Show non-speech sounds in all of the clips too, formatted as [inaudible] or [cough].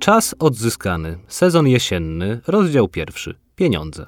Czas odzyskany, sezon jesienny, rozdział pierwszy. Pieniądze.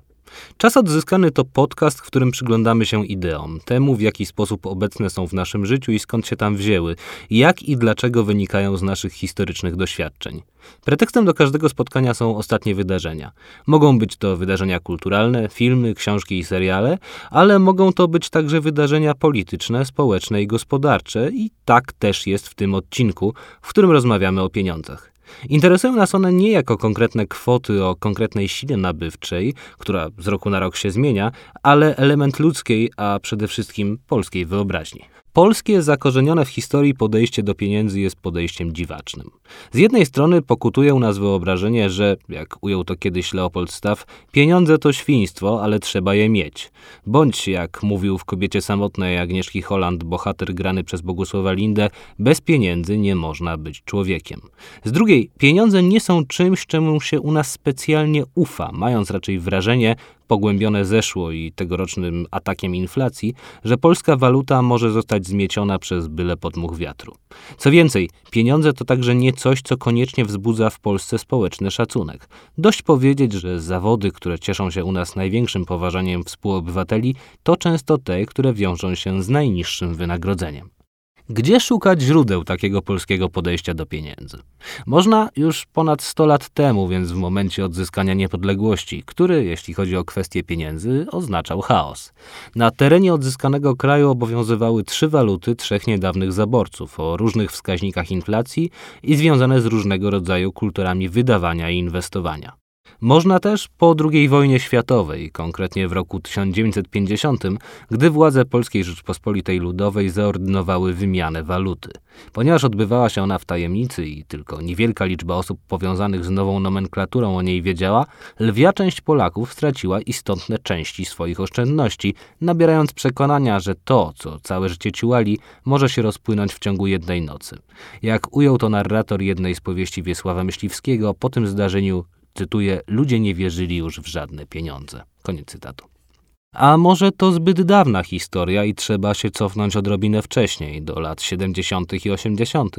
Czas odzyskany to podcast, w którym przyglądamy się ideom, temu w jaki sposób obecne są w naszym życiu i skąd się tam wzięły, jak i dlaczego wynikają z naszych historycznych doświadczeń. Pretekstem do każdego spotkania są ostatnie wydarzenia. Mogą być to wydarzenia kulturalne, filmy, książki i seriale, ale mogą to być także wydarzenia polityczne, społeczne i gospodarcze, i tak też jest w tym odcinku, w którym rozmawiamy o pieniądzach. Interesują nas one nie jako konkretne kwoty o konkretnej sile nabywczej, która z roku na rok się zmienia, ale element ludzkiej, a przede wszystkim polskiej wyobraźni. Polskie, zakorzenione w historii podejście do pieniędzy jest podejściem dziwacznym. Z jednej strony pokutuje u nas wyobrażenie, że, jak ujął to kiedyś Leopold Staff, pieniądze to świństwo, ale trzeba je mieć. Bądź, jak mówił w Kobiecie Samotnej Agnieszki Holland bohater grany przez Bogusława Lindę, bez pieniędzy nie można być człowiekiem. Z drugiej, pieniądze nie są czymś, czemu się u nas specjalnie ufa, mając raczej wrażenie, pogłębione zeszło i tegorocznym atakiem inflacji, że polska waluta może zostać zmieciona przez byle podmuch wiatru. Co więcej, pieniądze to także nie coś, co koniecznie wzbudza w Polsce społeczny szacunek. Dość powiedzieć, że zawody, które cieszą się u nas największym poważaniem współobywateli, to często te, które wiążą się z najniższym wynagrodzeniem. Gdzie szukać źródeł takiego polskiego podejścia do pieniędzy? Można już ponad 100 lat temu, więc w momencie odzyskania niepodległości, który, jeśli chodzi o kwestie pieniędzy, oznaczał chaos. Na terenie odzyskanego kraju obowiązywały trzy waluty trzech niedawnych zaborców o różnych wskaźnikach inflacji i związane z różnego rodzaju kulturami wydawania i inwestowania. Można też po II wojnie światowej, konkretnie w roku 1950, gdy władze Polskiej Rzeczpospolitej Ludowej zaordynowały wymianę waluty. Ponieważ odbywała się ona w tajemnicy i tylko niewielka liczba osób powiązanych z nową nomenklaturą o niej wiedziała, lwia część Polaków straciła istotne części swoich oszczędności, nabierając przekonania, że to, co całe życie ciułali, może się rozpłynąć w ciągu jednej nocy. Jak ujął to narrator jednej z powieści Wiesława Myśliwskiego, po tym zdarzeniu cytuję, ludzie nie wierzyli już w żadne pieniądze. Koniec cytatu. A może to zbyt dawna historia i trzeba się cofnąć odrobinę wcześniej, do lat 70. i 80.,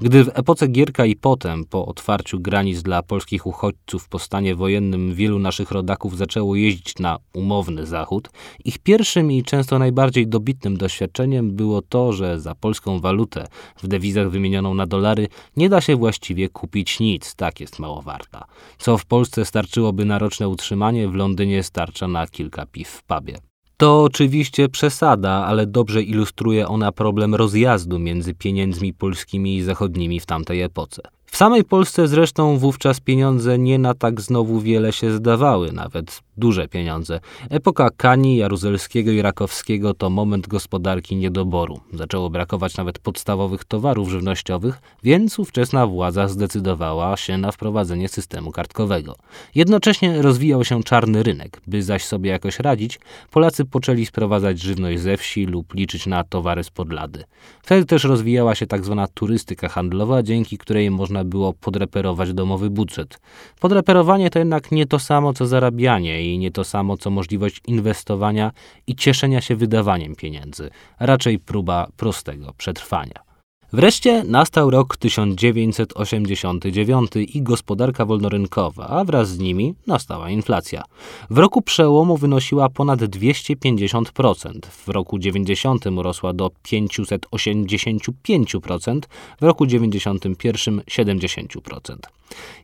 gdy w epoce Gierka i potem, po otwarciu granic dla polskich uchodźców po stanie wojennym, wielu naszych rodaków zaczęło jeździć na umowny zachód, ich pierwszym i często najbardziej dobitnym doświadczeniem było to, że za polską walutę, w dewizach wymienioną na dolary, nie da się właściwie kupić nic, tak jest mało warta. Co w Polsce starczyłoby na roczne utrzymanie, w Londynie starcza na kilka piw pubie. To oczywiście przesada, ale dobrze ilustruje ona problem rozjazdu między pieniędzmi polskimi i zachodnimi w tamtej epoce. W samej Polsce zresztą wówczas pieniądze nie na tak znowu wiele się zdawały, nawet duże pieniądze. Epoka Kani, Jaruzelskiego i Rakowskiego to moment gospodarki niedoboru. Zaczęło brakować nawet podstawowych towarów żywnościowych, więc ówczesna władza zdecydowała się na wprowadzenie systemu kartkowego. Jednocześnie rozwijał się czarny rynek. By zaś sobie jakoś radzić, Polacy poczęli sprowadzać żywność ze wsi lub liczyć na towary z podlady. Wtedy też rozwijała się tak zwana turystyka handlowa, dzięki której można było podreperować domowy budżet. Podreperowanie to jednak nie to samo co zarabianie i nie to samo co możliwość inwestowania i cieszenia się wydawaniem pieniędzy, raczej próba prostego przetrwania. Wreszcie nastał rok 1989 i gospodarka wolnorynkowa, a wraz z nimi nastała inflacja. W roku przełomu wynosiła ponad 250%, w roku 90 urosła do 585%, w roku 91 70%.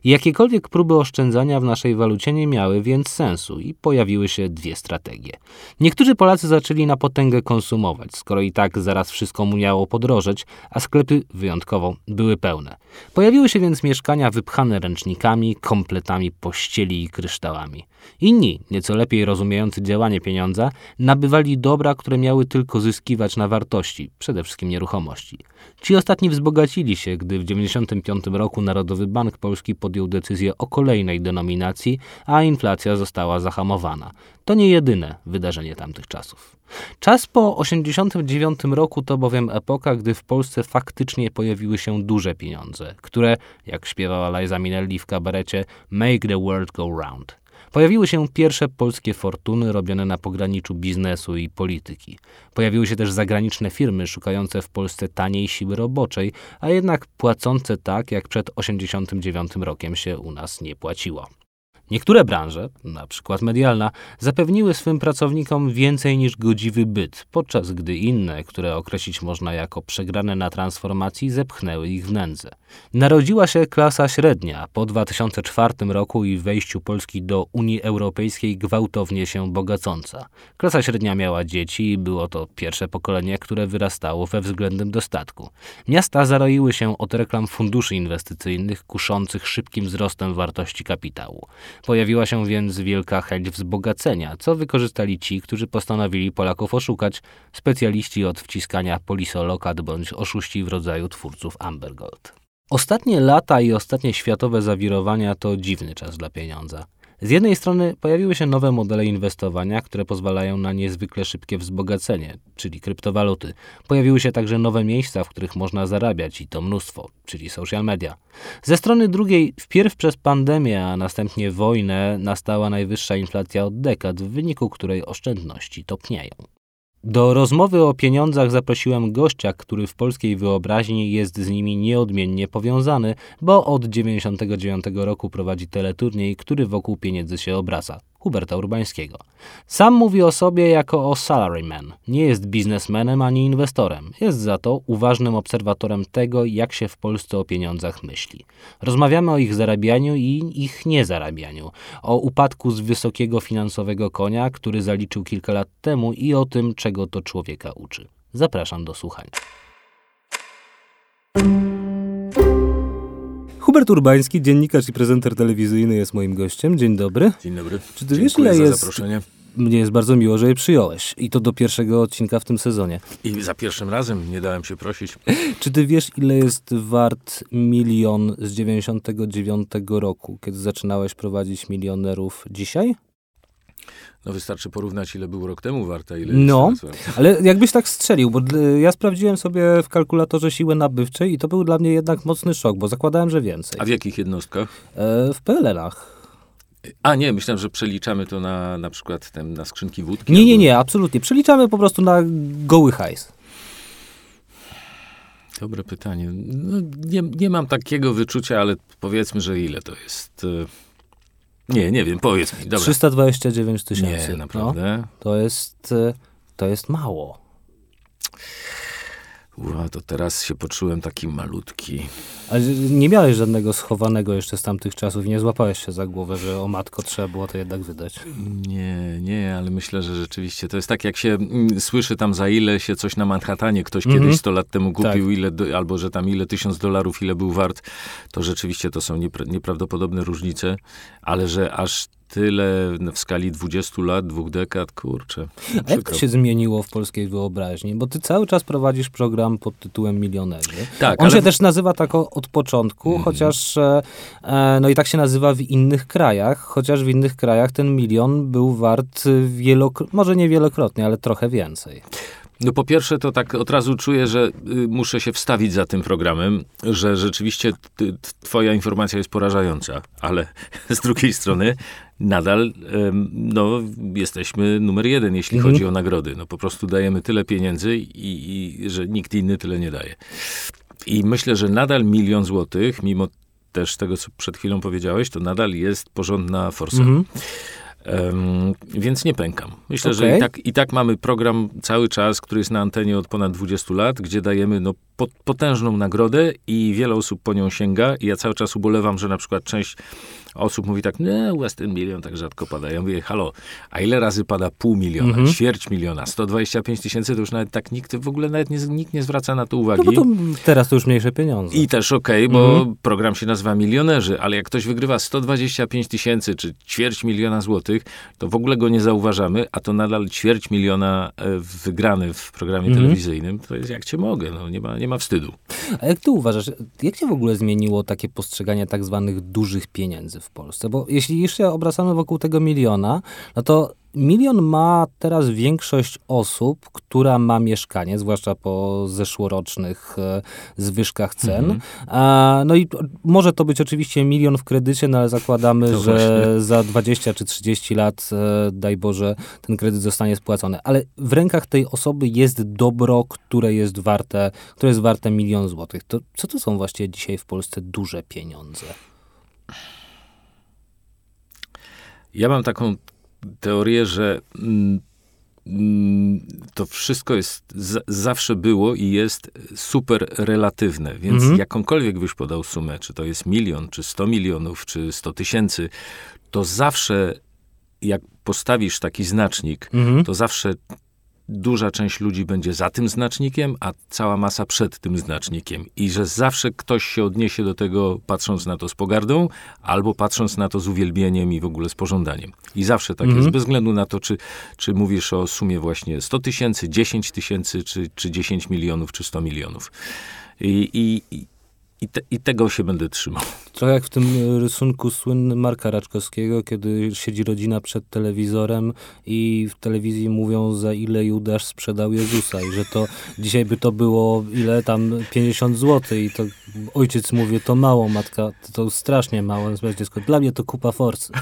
Jakiekolwiek próby oszczędzania w naszej walucie nie miały więc sensu i pojawiły się dwie strategie. Niektórzy Polacy zaczęli na potęgę konsumować, skoro i tak zaraz wszystko mu miało podrożeć, a sklepy wyjątkowo były pełne. Pojawiły się więc mieszkania wypchane ręcznikami, kompletami pościeli i kryształami. Inni, nieco lepiej rozumiejący działanie pieniądza, nabywali dobra, które miały tylko zyskiwać na wartości, przede wszystkim nieruchomości. Ci ostatni wzbogacili się, gdy w 1995 roku Narodowy Bank Polski podjął decyzję o kolejnej denominacji, a inflacja została zahamowana. To nie jedyne wydarzenie tamtych czasów. Czas po 1989 roku to bowiem epoka, gdy w Polsce faktycznie pojawiły się duże pieniądze, które, jak śpiewała Liza Minnelli w kabarecie, make the world go round. Pojawiły się pierwsze polskie fortuny robione na pograniczu biznesu i polityki. Pojawiły się też zagraniczne firmy szukające w Polsce taniej siły roboczej, a jednak płacące tak, jak przed 1989 rokiem się u nas nie płaciło. Niektóre branże, na przykład medialna, zapewniły swym pracownikom więcej niż godziwy byt, podczas gdy inne, które określić można jako przegrane na transformacji, zepchnęły ich w nędzę. Narodziła się klasa średnia po 2004 roku i wejściu Polski do Unii Europejskiej gwałtownie się bogacąca. Klasa średnia miała dzieci i było to pierwsze pokolenie, które wyrastało we względnym dostatku. Miasta zaroiły się od reklam funduszy inwestycyjnych kuszących szybkim wzrostem wartości kapitału. Pojawiła się więc wielka chęć wzbogacenia, co wykorzystali ci, którzy postanowili Polaków oszukać, specjaliści od wciskania polisolokat bądź oszuści w rodzaju twórców Ambergold. Ostatnie lata i ostatnie światowe zawirowania to dziwny czas dla pieniądza. Z jednej strony pojawiły się nowe modele inwestowania, które pozwalają na niezwykle szybkie wzbogacenie, czyli kryptowaluty. Pojawiły się także nowe miejsca, w których można zarabiać i to mnóstwo, czyli social media. Ze strony drugiej, wpierw przez pandemię, a następnie wojnę, nastała najwyższa inflacja od dekad, w wyniku której oszczędności topnieją. Do rozmowy o pieniądzach zaprosiłem gościa, który w polskiej wyobraźni jest z nimi nieodmiennie powiązany, bo od 1999 roku prowadzi teleturniej, który wokół pieniędzy się obraca. Huberta Urbańskiego. Sam mówi o sobie jako o salaryman. Nie jest biznesmenem ani inwestorem. Jest za to uważnym obserwatorem tego, jak się w Polsce o pieniądzach myśli. Rozmawiamy o ich zarabianiu i ich niezarabianiu, o upadku z wysokiego finansowego konia, który zaliczył kilka lat temu i o tym, czego to człowieka uczy. Zapraszam do słuchania. Hubert Urbański, dziennikarz i prezenter telewizyjny jest moim gościem. Dzień dobry. Dzień dobry. Czy ty wiesz, ile za jest... zaproszenie. Mnie jest bardzo miło, że je przyjąłeś. I to do pierwszego odcinka w tym sezonie. I za pierwszym razem nie dałem się prosić. [laughs] Czy ty wiesz, ile jest wart milion z 99 roku, kiedy zaczynałeś prowadzić milionerów dzisiaj? No wystarczy porównać, ile był rok temu warta, ile No, ale jakbyś tak strzelił, bo ja sprawdziłem sobie w kalkulatorze siły nabywczej i to był dla mnie jednak mocny szok, bo zakładałem, że więcej. A w jakich jednostkach? E, w PLN-ach. A nie, myślałem, że przeliczamy to na na przykład ten, na skrzynki wódki. Nie, nie, nie, absolutnie. Przeliczamy po prostu na goły hajs. Dobre pytanie. No, nie, nie mam takiego wyczucia, ale powiedzmy, że ile to jest. Nie, nie wiem, powiedz mi. Dobra. 329 tysięcy. Nie, naprawdę. No, to jest, e, to jest mało. Ua, to teraz się poczułem taki malutki. Ale nie miałeś żadnego schowanego jeszcze z tamtych czasów i nie złapałeś się za głowę, że o matko trzeba było to jednak wydać. Nie, nie, ale myślę, że rzeczywiście to jest tak, jak się mm, słyszy tam za ile się coś na Manhattanie ktoś Mhm. kiedyś 100 lat temu kupił, Tak. ile, do, albo że tam ile tysiąc dolarów, ile był wart, to rzeczywiście to są niepra- nieprawdopodobne różnice, ale że aż tyle w skali 20 lat, dwóch dekad, kurczę. A jak to się zmieniło w polskiej wyobraźni? Bo ty cały czas prowadzisz program pod tytułem Milionerzy. Tak, On ale się też nazywa tak od początku, Mhm. chociaż e, e, no i tak się nazywa w innych krajach, chociaż w innych krajach ten milion był wart wielokrotnie, może nie wielokrotnie, ale trochę więcej. No po pierwsze, to tak od razu czuję, że y, muszę się wstawić za tym programem, że rzeczywiście ty, twoja informacja jest porażająca, ale [laughs] z drugiej strony nadal no, jesteśmy numer jeden, jeśli Mhm. chodzi o nagrody. No po prostu dajemy tyle pieniędzy i, i że nikt inny tyle nie daje. I myślę, że nadal milion złotych, mimo też tego, co przed chwilą powiedziałeś, to nadal jest porządna forsa. Mhm. Em, więc nie pękam. Myślę, że Okej. i tak, i tak mamy program cały czas, który jest na antenie od ponad 20 lat, gdzie dajemy no, po, potężną nagrodę i wiele osób po nią sięga. I ja cały czas ubolewam, że na przykład część osób mówi tak, nie, u was ten milion tak rzadko pada. Ja mówię, halo, a ile razy pada pół miliona, Mhm. ćwierć miliona, 125 tysięcy, to już nawet tak nikt, w ogóle nawet nie, nikt nie zwraca na to uwagi. No bo to teraz to już mniejsze pieniądze. I też okej, bo Mhm. program się nazywa Milionerzy, ale jak ktoś wygrywa 125 tysięcy czy ćwierć miliona złotych, to w ogóle go nie zauważamy, a to nadal ćwierć miliona e, wygrany w programie Mhm. telewizyjnym, to jest jak cię mogę, no nie ma, nie ma wstydu. A jak ty uważasz, jak się w ogóle zmieniło takie postrzeganie tak zwanych dużych pieniędzy w Polsce? Bo jeśli jeszcze obracamy wokół tego miliona, no to milion ma teraz większość osób, która ma mieszkanie, zwłaszcza po zeszłorocznych e, zwyżkach cen. Mhm. A, no i może to być oczywiście milion w kredycie, no ale zakładamy, [laughs] To że właśnie. za 20 czy 30 lat, e, daj Boże, ten kredyt zostanie spłacony. Ale w rękach tej osoby jest dobro, które jest warte, które jest warte milion złotych. To co to są właściwie dzisiaj w Polsce duże pieniądze? Ja mam taką teorię, że mm, mm, to wszystko jest, zawsze było i jest super relatywne, więc Mhm. jakąkolwiek byś podał sumę, czy to jest milion, czy 100 milionów, czy 100 tysięcy, to zawsze jak postawisz taki znacznik, Mhm. to zawsze duża część ludzi będzie za tym znacznikiem, a cała masa przed tym znacznikiem. I że zawsze ktoś się odniesie do tego, patrząc na to z pogardą, albo patrząc na to z uwielbieniem i w ogóle z pożądaniem. I zawsze tak Mhm. jest, bez względu na to, czy, czy mówisz o sumie właśnie 100 tysięcy, 10 tysięcy, czy, czy 10 milionów, czy 100 milionów. I, i, i, te, I tego się będę trzymał. Trochę jak w tym e, rysunku słynnym Marka Raczkowskiego, kiedy siedzi rodzina przed telewizorem i w telewizji mówią, za ile Judasz sprzedał Jezusa i że to dzisiaj by to było ile tam 50 zł i to ojciec mówi, to mało, matka, to, strasznie mało, natomiast dziecko, dla mnie to kupa forsy.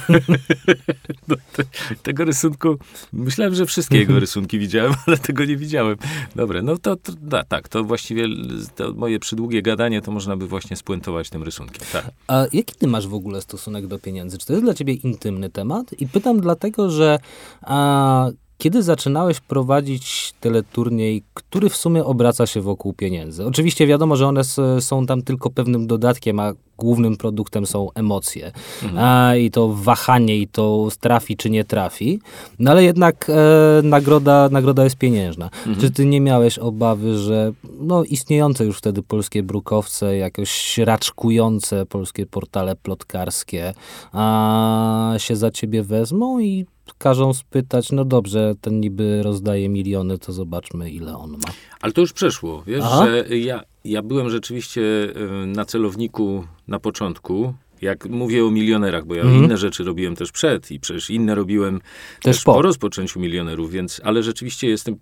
[laughs] Tego rysunku, myślałem, że wszystkie jego [laughs] rysunki widziałem, ale tego nie widziałem. Dobra, no to, to da, tak, to właściwie to moje przydługie gadanie, to można by właśnie spuentować tym rysunkiem. Tak. A jaki ty masz w ogóle stosunek do pieniędzy? Czy to jest dla ciebie intymny temat? I pytam dlatego, że a, kiedy zaczynałeś prowadzić teleturniej, który w sumie obraca się wokół pieniędzy? Oczywiście wiadomo, że one są tam tylko pewnym dodatkiem, a głównym produktem są emocje. A, I to wahanie, i to trafi czy nie trafi. No ale jednak e, nagroda, nagroda jest pieniężna. Czy ty nie miałeś obawy, że no, istniejące już wtedy polskie brukowce, jakoś raczkujące polskie portale plotkarskie a, się za ciebie wezmą i każą spytać, no dobrze, ten niby rozdaje miliony, to zobaczmy ile on ma. Ale to już przeszło. Wiesz, Aha. że ja, ja byłem rzeczywiście y, na celowniku na początku. Jak mówię o milionerach, bo ja Mhm. inne rzeczy robiłem też przed i przecież inne robiłem Też też, po. po. rozpoczęciu milionerów, więc, ale rzeczywiście jestem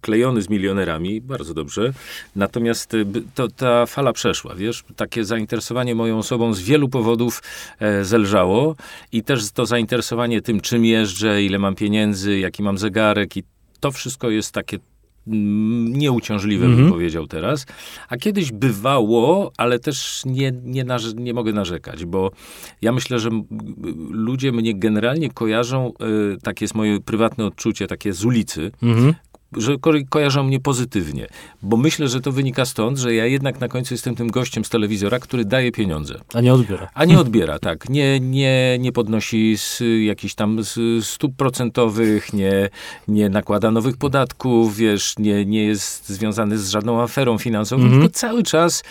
klejony z milionerami, bardzo dobrze. Natomiast y, to, ta fala przeszła, wiesz, takie zainteresowanie moją osobą z wielu powodów e, zelżało i też to zainteresowanie tym, czym jeżdżę, ile mam pieniędzy, jaki mam zegarek i to wszystko jest takie mm, nieuciążliwe, Mhm. bym powiedział teraz. A kiedyś bywało, ale też nie, nie, nie mogę narzekać, bo ja myślę, że ludzie mnie generalnie kojarzą, y, takie jest moje prywatne odczucie, takie z ulicy, Mhm. Że ko- kojarzą mnie pozytywnie, bo myślę, że to wynika stąd, że ja jednak na końcu jestem tym gościem z telewizora, który daje pieniądze. A nie odbiera. A nie odbiera, tak. Nie, nie, nie podnosi z jakichś tam z stóp procentowych, nie, nie nakłada nowych podatków, wiesz, nie, nie jest związany z żadną aferą finansową, Mhm. tylko cały czas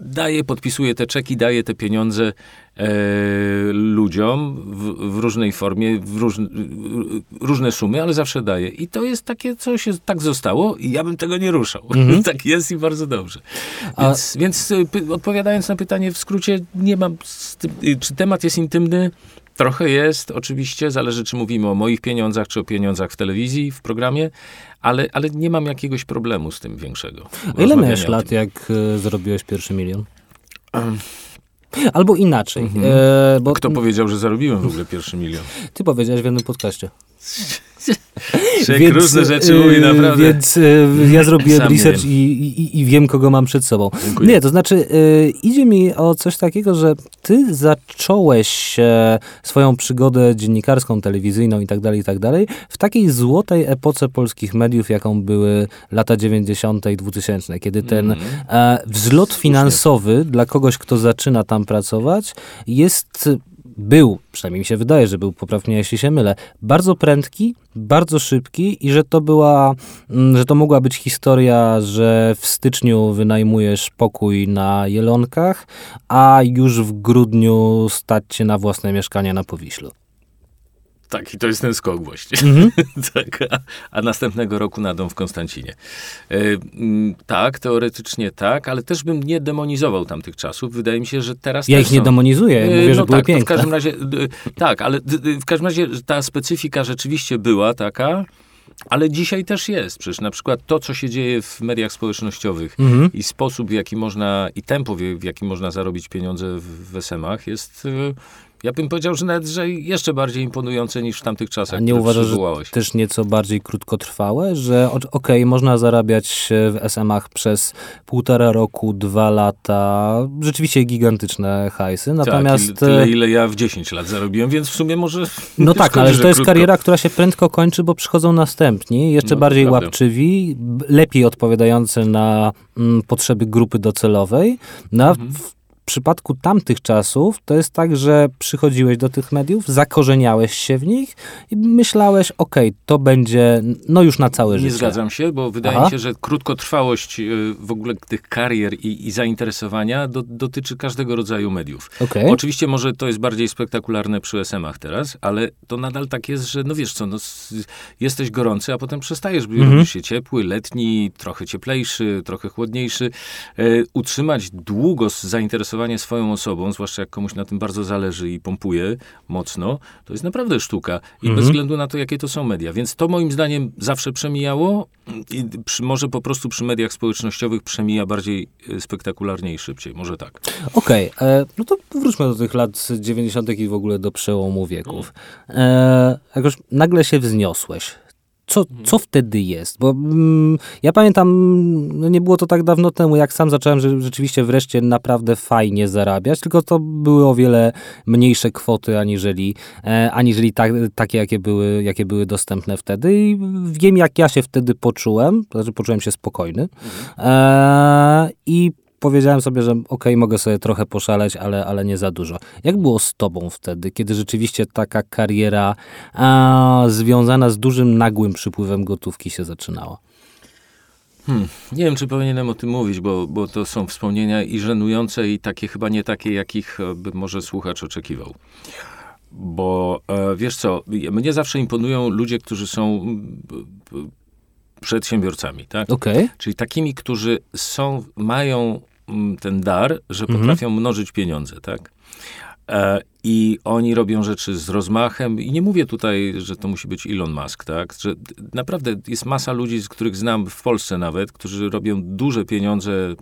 daje, podpisuje te czeki, daje te pieniądze e, ludziom w, w różnej formie, w róż, różne sumy, ale zawsze daje. I to jest takie, co się tak zostało i ja bym tego nie ruszał. Mhm. [laughs] tak jest i bardzo dobrze. A- Więc, więc y, py, odpowiadając na pytanie w skrócie, nie mam, tym, czy temat jest intymny? Trochę jest, oczywiście, zależy czy mówimy o moich pieniądzach, czy o pieniądzach w telewizji, w programie, ale, ale nie mam jakiegoś problemu z tym większego. A ile miałeś lat, jak e, zrobiłeś pierwszy milion? Em. Albo inaczej, Mhm. e, bo Kto powiedział, że zarobiłem w ogóle pierwszy milion? ty powiedziałeś w jednym podcaście. [laughs] Człowiek różne rzeczy e, mówi, naprawdę. Więc e, ja zrobiłem Sam research wiem. i, i, i wiem, kogo mam przed sobą. Dziękuję. Nie, to znaczy e, idzie mi o coś takiego, że ty zacząłeś e, swoją przygodę dziennikarską, telewizyjną i tak dalej, i tak dalej w takiej złotej epoce polskich mediów, jaką były lata 90. i 2000, kiedy ten Mhm. e, wzlot finansowy dla kogoś, kto zaczyna tam pracować, jest, był, przynajmniej mi się wydaje, że był, poprawnie jeśli się mylę, bardzo prędki, bardzo szybki i że to była, mm, że to mogła być historia, że w styczniu wynajmujesz pokój na Jelonkach, a już w grudniu stać się na własne mieszkanie na Powiślu. Tak, i to jest ten skok właśnie. Mhm. [laughs] tak, a, a następnego roku na dom w Konstancinie. E, tak, teoretycznie tak, ale też bym nie demonizował tamtych czasów. Wydaje mi się, że teraz Ja ich nie są. demonizuję, E, mówię, że no były tak, to piękne. w każdym razie, tak, ale w każdym razie ta specyfika rzeczywiście była taka, ale dzisiaj też jest. Przecież na przykład to, co się dzieje w mediach społecznościowych Mhm. i sposób, w jaki można, i tempo, w, jaki można zarobić pieniądze w, w SM-ach jest, y, ja bym powiedział, że nawet, że jeszcze bardziej imponujące niż w tamtych czasach, A nie uważasz, że też nieco bardziej krótkotrwałe, że okej, można zarabiać e, w SM-ach przez półtora roku, dwa lata, rzeczywiście gigantyczne hajsy, natomiast... tak, tyle, e, ile ja w 10 lat zarobiłem, więc w sumie może... [laughs] No tak, szkodzi, ale że że to jest krótko. kariera, która się prędko kończy, bo przychodzą następni, jeszcze No, bardziej łapczywi, lepiej odpowiadający na mm, potrzeby grupy docelowej. No, a Mhm. W przypadku tamtych czasów to jest tak, że przychodziłeś do tych mediów, zakorzeniałeś się w nich i myślałeś, okej, to będzie no już na całe Nie życie. zgadzam się, bo wydaje Aha. mi się, że krótkotrwałość y, w ogóle tych karier i, i zainteresowania do, dotyczy każdego rodzaju mediów. Okej. Oczywiście może to jest bardziej spektakularne przy SM-ach teraz, ale to nadal tak jest, że no wiesz co, no, jesteś gorący, a potem przestajesz, Mhm. robisz się ciepły, letni, trochę cieplejszy, trochę chłodniejszy. E, utrzymać długo z- zainteresowanie swoją osobą, zwłaszcza jak komuś na tym bardzo zależy i pompuje mocno, to jest naprawdę sztuka. I Mhm. bez względu na to, jakie to są media. Więc to moim zdaniem zawsze przemijało i przy, może po prostu przy mediach społecznościowych przemija bardziej e, spektakularnie i szybciej. Może tak. Okej, e, no to wróćmy do tych lat 90. i w ogóle do przełomu wieków. E, jakoś nagle się wzniosłeś. Co, co wtedy jest? Bo mm, ja pamiętam, no nie było to tak dawno temu, jak sam zacząłem że rzeczywiście wreszcie naprawdę fajnie zarabiać, tylko to były o wiele mniejsze kwoty aniżeli, e, aniżeli tak, takie, jakie były, jakie były dostępne wtedy. I wiem, jak ja się wtedy poczułem, to znaczy poczułem się spokojny. E, I powiedziałem sobie, że okej, mogę sobie trochę poszaleć, ale, ale nie za dużo. Jak było z tobą wtedy, kiedy rzeczywiście taka kariera a, związana z dużym, nagłym przypływem gotówki się zaczynała? Hmm. Nie wiem, czy powinienem o tym mówić, bo, bo to są wspomnienia i żenujące, i takie chyba nie takie, jakich e, by może słuchacz oczekiwał. Bo e, wiesz co, mnie zawsze imponują ludzie, którzy są b- b- przedsiębiorcami, tak? Okej. Czyli takimi, którzy są, mają ten dar, że Mhm. potrafią mnożyć pieniądze, tak? E, I oni robią rzeczy z rozmachem. I nie mówię tutaj, że to musi być Elon Musk, tak? Że naprawdę jest masa ludzi, z których znam w Polsce nawet, którzy robią duże pieniądze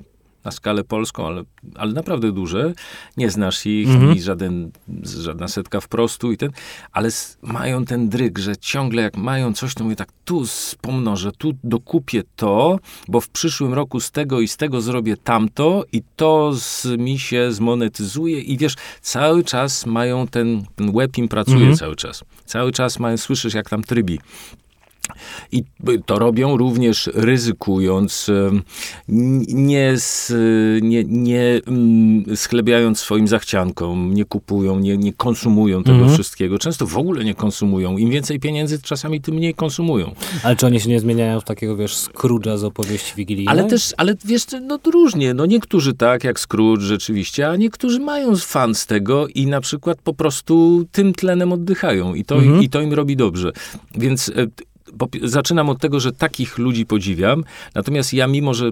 na skalę polską, ale, ale naprawdę duże. Nie znasz ich, Mhm. żaden, żadna setka wprostu i ten, ale s- mają ten dryg, że ciągle jak mają coś, to mówię tak, tu spomnożę, tu dokupię to, bo w przyszłym roku z tego i z tego zrobię tamto i to z, mi się zmonetyzuje i wiesz, cały czas mają ten, ten łeb im pracuje Mhm. cały czas. Cały czas mają, słyszysz jak tam trybi. I to robią również ryzykując, em, nie, nie, nie mm, schlebiając swoim zachciankom, nie kupują, nie, nie konsumują tego Mhm. wszystkiego. Często w ogóle nie konsumują. Im więcej pieniędzy, czasami tym mniej konsumują. Ale czy oni się nie zmieniają w takiego, wiesz, Scrooge'a z opowieści wigilijnej? Ale też, ale wiesz, no różnie. No niektórzy tak, jak Scrooge rzeczywiście, a niektórzy mają fan z tego i na przykład po prostu tym tlenem oddychają i to, Mhm. i to im robi dobrze. Więc e, zaczynam od tego, że takich ludzi podziwiam, natomiast ja mimo, że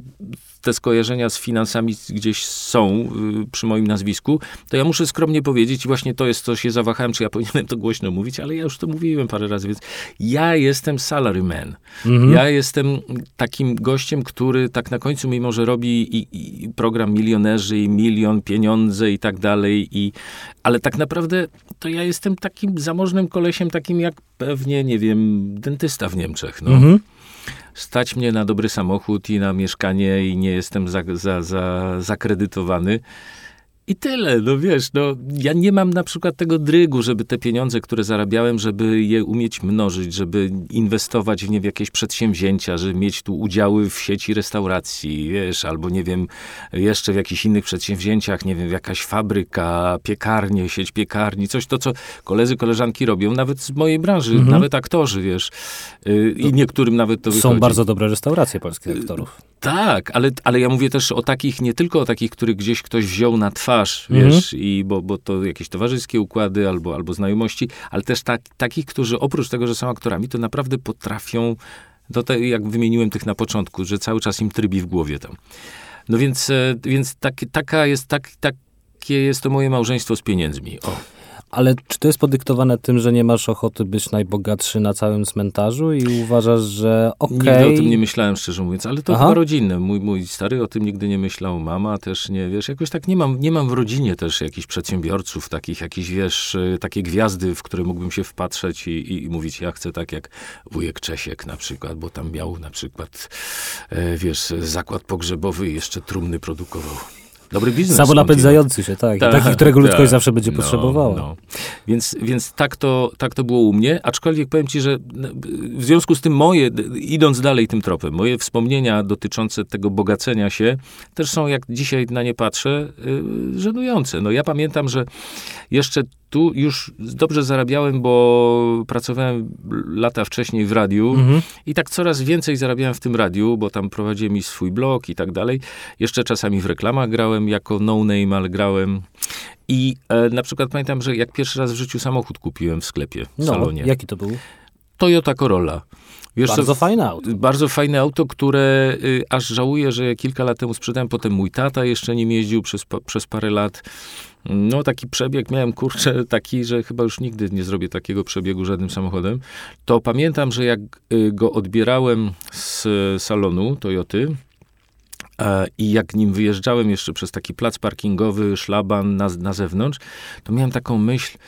te skojarzenia z finansami gdzieś są y, przy moim nazwisku, to ja muszę skromnie powiedzieć i właśnie to jest, co się zawahałem, czy ja [laughs] powinienem to głośno mówić, ale ja już to mówiłem parę razy, więc ja jestem salaryman. Mhm. Ja jestem takim gościem, który tak na końcu, mimo że robi i, i program Milionerzy i Milion, Pieniądze i tak dalej, i, ale tak naprawdę to ja jestem takim zamożnym kolesiem, takim jak pewnie, nie wiem, dentysta w Niemczech. No. Mhm. Stać mnie na dobry samochód i na mieszkanie i nie jestem za, za, za, zakredytowany. I tyle, no wiesz, no ja nie mam na przykład tego drygu, żeby te pieniądze, które zarabiałem, żeby je umieć mnożyć, żeby inwestować w nie w jakieś przedsięwzięcia, żeby mieć tu udziały w sieci restauracji, wiesz, albo nie wiem, jeszcze w jakichś innych przedsięwzięciach, nie wiem, jakaś fabryka, piekarnie, sieć piekarni, coś to, co koledzy, koleżanki robią, nawet z mojej branży, Mhm. nawet aktorzy, wiesz, y, i niektórym nawet to Są wychodzi. bardzo dobre restauracje polskich aktorów. Tak, ale, ale ja mówię też o takich, nie tylko o takich, których gdzieś ktoś wziął na twarz, Mhm. wiesz, i bo, bo to jakieś towarzyskie układy albo, albo znajomości, ale też tak, takich, którzy oprócz tego, że są aktorami, to naprawdę potrafią, to te, jak wymieniłem tych na początku, że cały czas im trybi w głowie tam. No więc, e, więc tak, taka jest, tak, takie jest to moje małżeństwo z pieniędzmi. O. Ale czy to jest podyktowane tym, że nie masz ochoty być najbogatszy na całym cmentarzu i uważasz, że okej... Nigdy o tym nie myślałem, szczerze mówiąc, ale to Aha. chyba rodzinne. Mój, mój stary o tym nigdy nie myślał, mama też nie, wiesz, jakoś tak nie mam, nie mam w rodzinie też jakichś przedsiębiorców, takich jakichś, wiesz, y, takie gwiazdy, w które mógłbym się wpatrzeć i, i, i mówić, ja chcę tak jak wujek Czesiek na przykład, bo tam miał na przykład, e, wiesz, zakład pogrzebowy i jeszcze trumny produkował. Dobry biznes. Samonapędzający się, tak. I Tak, taki, którego ludzkość tak. zawsze będzie No, potrzebowała. No. Więc, więc tak, to, tak to było u mnie, aczkolwiek powiem ci, że w związku z tym moje, idąc dalej tym tropem, moje wspomnienia dotyczące tego bogacenia się też są, jak dzisiaj na nie patrzę, yy, żenujące. No ja pamiętam, że jeszcze tu już dobrze zarabiałem, bo pracowałem lata wcześniej w radiu Mhm. i tak coraz więcej zarabiałem w tym radiu, bo tam prowadziłem i swój blog i tak dalej. Jeszcze czasami w reklamach grałem jako no-name, ale grałem. I e, na przykład pamiętam, że jak pierwszy raz w życiu samochód kupiłem w sklepie, w No, salonie. jaki to był? Toyota Corolla. Wiesz, Bardzo fajne auto. bardzo fajne auto, które y, aż żałuję, że kilka lat temu sprzedałem. Potem mój tata jeszcze nim jeździł przez, przez parę lat. No taki przebieg miałem, kurczę, taki, że chyba już nigdy nie zrobię takiego przebiegu żadnym samochodem. To pamiętam, że jak y, go odbierałem z salonu Toyoty, e, i jak nim wyjeżdżałem jeszcze przez taki plac parkingowy, szlaban na, na zewnątrz, to miałem taką myśl,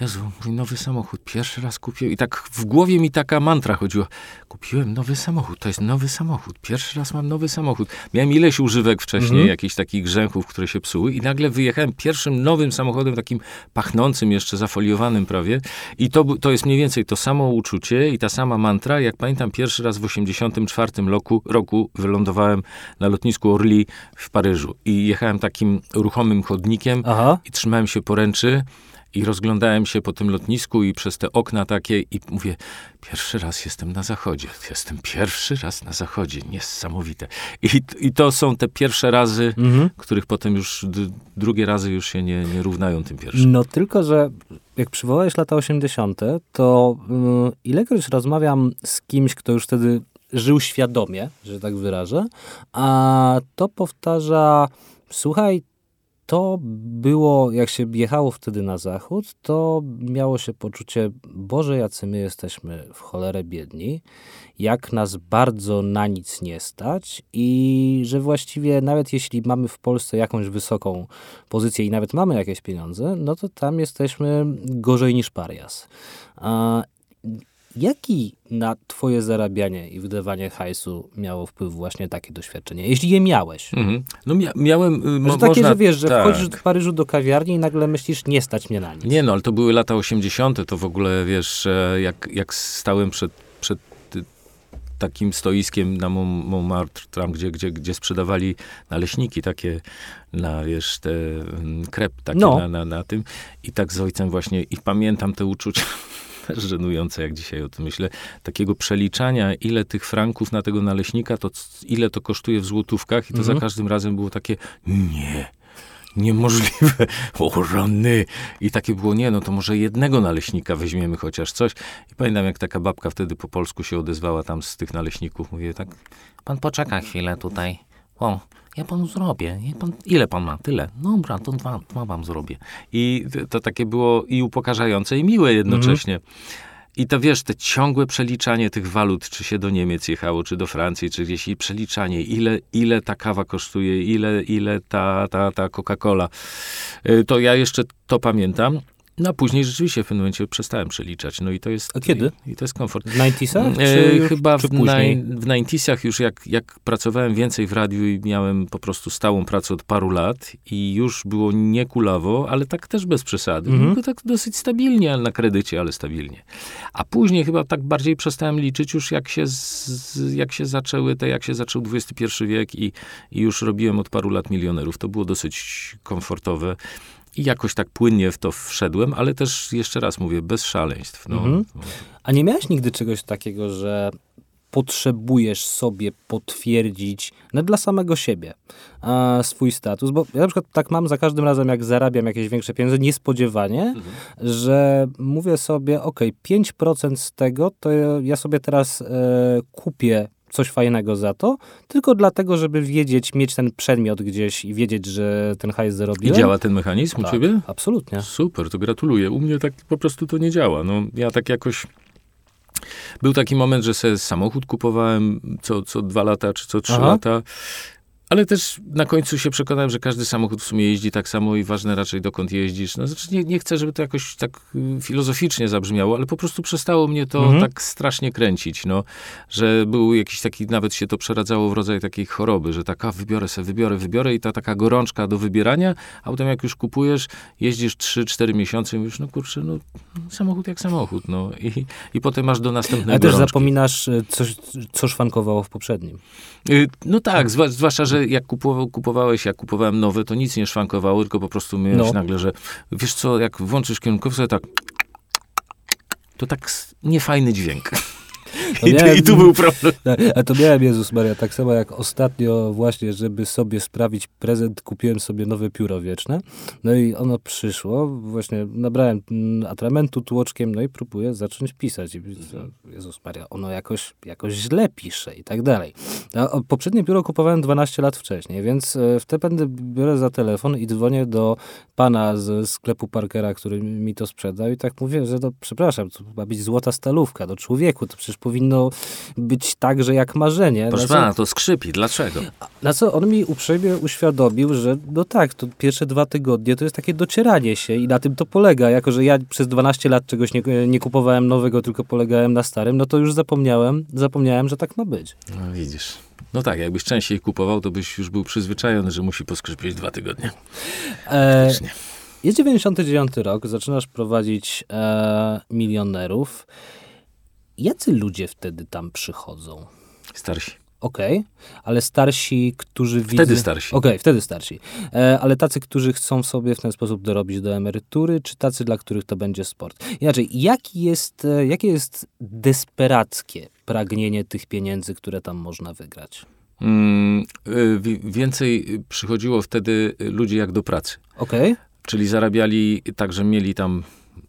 Jezu, mój nowy samochód, pierwszy raz kupiłem. I tak w głowie mi taka mantra chodziła. Kupiłem nowy samochód, to jest nowy samochód. Pierwszy raz mam nowy samochód. Miałem ileś używek wcześniej, Mhm. jakichś takich grzęchów, które się psuły i nagle wyjechałem pierwszym nowym samochodem, takim pachnącym, jeszcze zafoliowanym prawie. I to, to jest mniej więcej to samo uczucie i ta sama mantra, jak pamiętam pierwszy raz w 84 roku, roku wylądowałem na lotnisku Orly w Paryżu i jechałem takim ruchomym chodnikiem Aha. i trzymałem się poręczy i rozglądałem się po tym lotnisku i przez te okna takie i mówię, pierwszy raz jestem na zachodzie. Jestem pierwszy raz na zachodzie. Niesamowite. I, i to są te pierwsze razy, Mhm. których potem już drugie razy już się nie, nie równają tym pierwszym. No tylko, że jak przywołałeś lata 80., to y, ilekroć rozmawiam z kimś, kto już wtedy żył świadomie, że tak wyrażę, a to powtarza, słuchaj, to było, jak się jechało wtedy na zachód, to miało się poczucie, Boże, jacy my jesteśmy w cholerę biedni, jak nas bardzo na nic nie stać i że właściwie nawet jeśli mamy w Polsce jakąś wysoką pozycję i nawet mamy jakieś pieniądze, no to tam jesteśmy gorzej niż parias. Jaki na twoje zarabianie i wydawanie hajsu miało wpływ właśnie takie doświadczenie, jeśli je miałeś? Mhm. No mia, miałem... y, mo- Że takie, można, że wiesz, że tak. wchodzisz do Paryżu do kawiarni i nagle myślisz, nie stać mnie na nic. Nie no, ale to były lata 80., to w ogóle, wiesz, e, jak, jak stałem przed, przed y, takim stoiskiem na Mont- Montmartre, tam, gdzie, gdzie, gdzie sprzedawali naleśniki takie na, wiesz, te mm, krep takie No. na, na, na tym. I tak z ojcem właśnie, i pamiętam te uczucia, też żenujące, jak dzisiaj o tym myślę, takiego przeliczania, ile tych franków na tego naleśnika, to ile to kosztuje w złotówkach i to Mhm. za każdym razem było takie, nie, niemożliwe, [laughs] o rany. I takie było, nie, no to może jednego naleśnika weźmiemy chociaż coś. I pamiętam, jak taka babka wtedy po polsku się odezwała tam z tych naleśników. Mówię tak, pan poczeka chwilę tutaj. O, ja panu zrobię. Pan, ile pan ma? Tyle. Dobra, to dwa, dwa wam zrobię. I to, to takie było i upokarzające, i miłe jednocześnie. I to wiesz, te ciągłe przeliczanie tych walut, czy się do Niemiec jechało, czy do Francji, czy gdzieś, i przeliczanie, ile, ile ta kawa kosztuje, ile, ile ta, ta, ta Coca-Cola. Y, To ja jeszcze to pamiętam. No a później rzeczywiście w pewnym momencie przestałem przeliczać. No i to jest... A kiedy? I, i to jest komfort. W 90 E, czy już, Chyba czy w, później? w 90 już jak, jak pracowałem więcej w radiu i miałem po prostu stałą pracę od paru lat i już było nie kulawo, ale tak też bez przesady. Mhm. Tylko tak dosyć stabilnie, ale na kredycie, ale stabilnie. A później chyba tak bardziej przestałem liczyć już jak się, z- jak się zaczęły te, jak się zaczął XXI wiek i, i już robiłem od paru lat milionerów. To było dosyć komfortowe. I jakoś tak płynnie w to wszedłem, ale też jeszcze raz mówię, bez szaleństw. No, Mhm. A nie miałeś nigdy czegoś takiego, że potrzebujesz sobie potwierdzić no, dla samego siebie a, swój status, bo ja na przykład tak mam za każdym razem, jak zarabiam jakieś większe pieniądze, niespodziewanie, mhm. że mówię sobie, ok, 5% z tego, to ja sobie teraz e, kupię coś fajnego za to, tylko dlatego, żeby wiedzieć, mieć ten przedmiot gdzieś i wiedzieć, że ten hajs zarobiłem. I działa ten mechanizm tak, u ciebie? Absolutnie. Super, to gratuluję. U mnie tak po prostu to nie działa. No, ja tak jakoś... Był taki moment, że sobie samochód kupowałem co, co dwa lata czy co trzy Aha. lata ale też na końcu się przekonałem, że każdy samochód w sumie jeździ tak samo i ważne raczej dokąd jeździsz. No, znaczy nie, nie chcę, żeby to jakoś tak y, filozoficznie zabrzmiało, ale po prostu przestało mnie to mhm. tak strasznie kręcić, no, że był jakiś taki, nawet się to przeradzało w rodzaj takiej choroby, że taka wybiorę sobie, wybiorę, wybiorę i ta taka gorączka do wybierania, a potem jak już kupujesz, jeździsz 3-4 miesiące i mówisz, no kurczę, no samochód jak samochód, no i, i potem masz do następnego Ale też gorączki. zapominasz, y, coś, co szwankowało w poprzednim. Y, no tak, zwłaszcza, że jak kupowałeś, jak kupowałem nowe, to nic nie szwankowało, tylko po prostu miałeś no. nagle, że wiesz co, jak włączysz kierunkowskaz, tak to tak niefajny dźwięk. No I, miałem, I, tu był problem. [laughs] A to miałem, Jezus Maria, tak samo jak ostatnio właśnie, żeby sobie sprawić prezent, kupiłem sobie nowe pióro wieczne. No i ono przyszło, właśnie nabrałem atramentu tłoczkiem, no i próbuję zacząć pisać. I Jezus Maria, ono jakoś, jakoś źle pisze i tak dalej. A poprzednie pióro kupowałem 12 lat wcześniej, więc e, w te pędy biorę za telefon i dzwonię do pana z sklepu Parkera, który mi to sprzedał i tak mówię, że to przepraszam, to ma być złota stalówka, do człowieku, to przecież powinno być tak, że jak marzenie. Proszę pana, to skrzypi. Dlaczego? Na co on mi uprzejmie uświadomił, że no tak, to pierwsze dwa tygodnie to jest takie docieranie się i na tym to polega. Jako, że ja przez 12 lat czegoś nie, nie kupowałem nowego, tylko polegałem na starym, no to już zapomniałem, zapomniałem, że tak ma być. No widzisz. No tak, jakbyś częściej kupował, to byś już był przyzwyczajony, że musi poskrzypieć dwa tygodnie. E, jest 99 rok, zaczynasz prowadzić e, milionerów. Jacy ludzie wtedy tam przychodzą? Starsi. Okej, okay. ale starsi, którzy widzą... Wtedy starsi. Okej, okay, wtedy starsi. E, ale tacy, którzy chcą sobie w ten sposób dorobić do emerytury, czy tacy, dla których to będzie sport? Inaczej, jaki jest, e, jakie jest desperackie pragnienie tych pieniędzy, które tam można wygrać? Mm, y, więcej przychodziło wtedy ludzi jak do pracy. Okej. Okay. Czyli zarabiali tak, że mieli tam,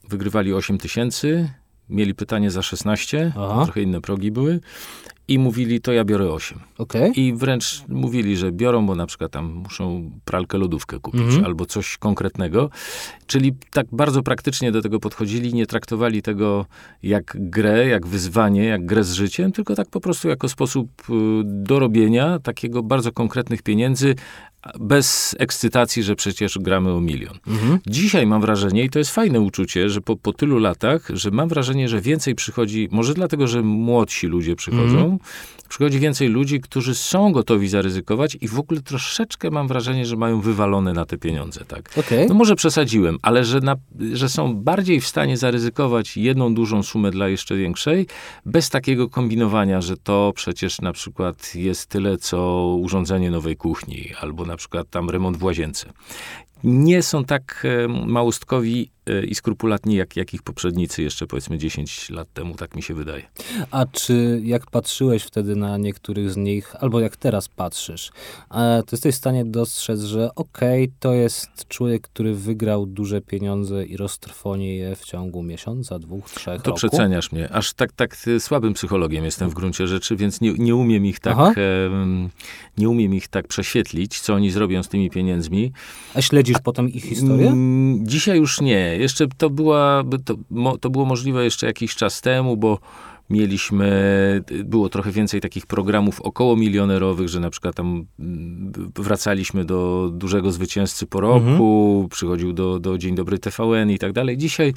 wygrywali 8 tysięcy, mieli pytanie za 16, Aha. trochę inne progi były i mówili, to ja biorę 8. Okay. I wręcz mówili, że biorą, bo na przykład tam muszą pralkę, lodówkę kupić mhm. albo coś konkretnego. Czyli tak bardzo praktycznie do tego podchodzili, nie traktowali tego jak grę, jak wyzwanie, jak grę z życiem, tylko tak po prostu jako sposób y, dorobienia takiego bardzo konkretnych pieniędzy, bez ekscytacji, że przecież gramy o milion. Mhm. Dzisiaj mam wrażenie, i to jest fajne uczucie, że po, po tylu latach, że mam wrażenie, że więcej przychodzi, może dlatego, że młodsi ludzie przychodzą, mhm. Przychodzi więcej ludzi, którzy są gotowi zaryzykować i w ogóle troszeczkę mam wrażenie, że mają wywalone na te pieniądze. Tak? Okay. No może przesadziłem, ale że, na, że są bardziej w stanie zaryzykować jedną dużą sumę dla jeszcze większej, bez takiego kombinowania, że to przecież na przykład jest tyle, co urządzenie nowej kuchni, albo na na przykład tam remont w łazience. Nie są tak e, małostkowi E, i skrupulatni jak, jak ich poprzednicy jeszcze powiedzmy 10 lat temu, tak mi się wydaje. A czy jak patrzyłeś wtedy na niektórych z nich, albo jak teraz patrzysz, to jesteś w stanie dostrzec, że okej, okay, to jest człowiek, który wygrał duże pieniądze i roztrwonie je w ciągu miesiąca, dwóch, trzech To roku? przeceniasz mnie. Aż tak, tak słabym psychologiem jestem w gruncie rzeczy, więc nie, nie umiem ich tak e, nie umiem ich tak prześwietlić, co oni zrobią z tymi pieniędzmi. A śledzisz A, potem ich historię? Mm, dzisiaj już nie jeszcze to, była, to, to było możliwe jeszcze jakiś czas temu, bo mieliśmy, było trochę więcej takich programów około milionerowych, że na przykład tam wracaliśmy do dużego zwycięzcy po roku, mhm. przychodził do, do Dzień Dobry TVN i tak dalej. Dzisiaj,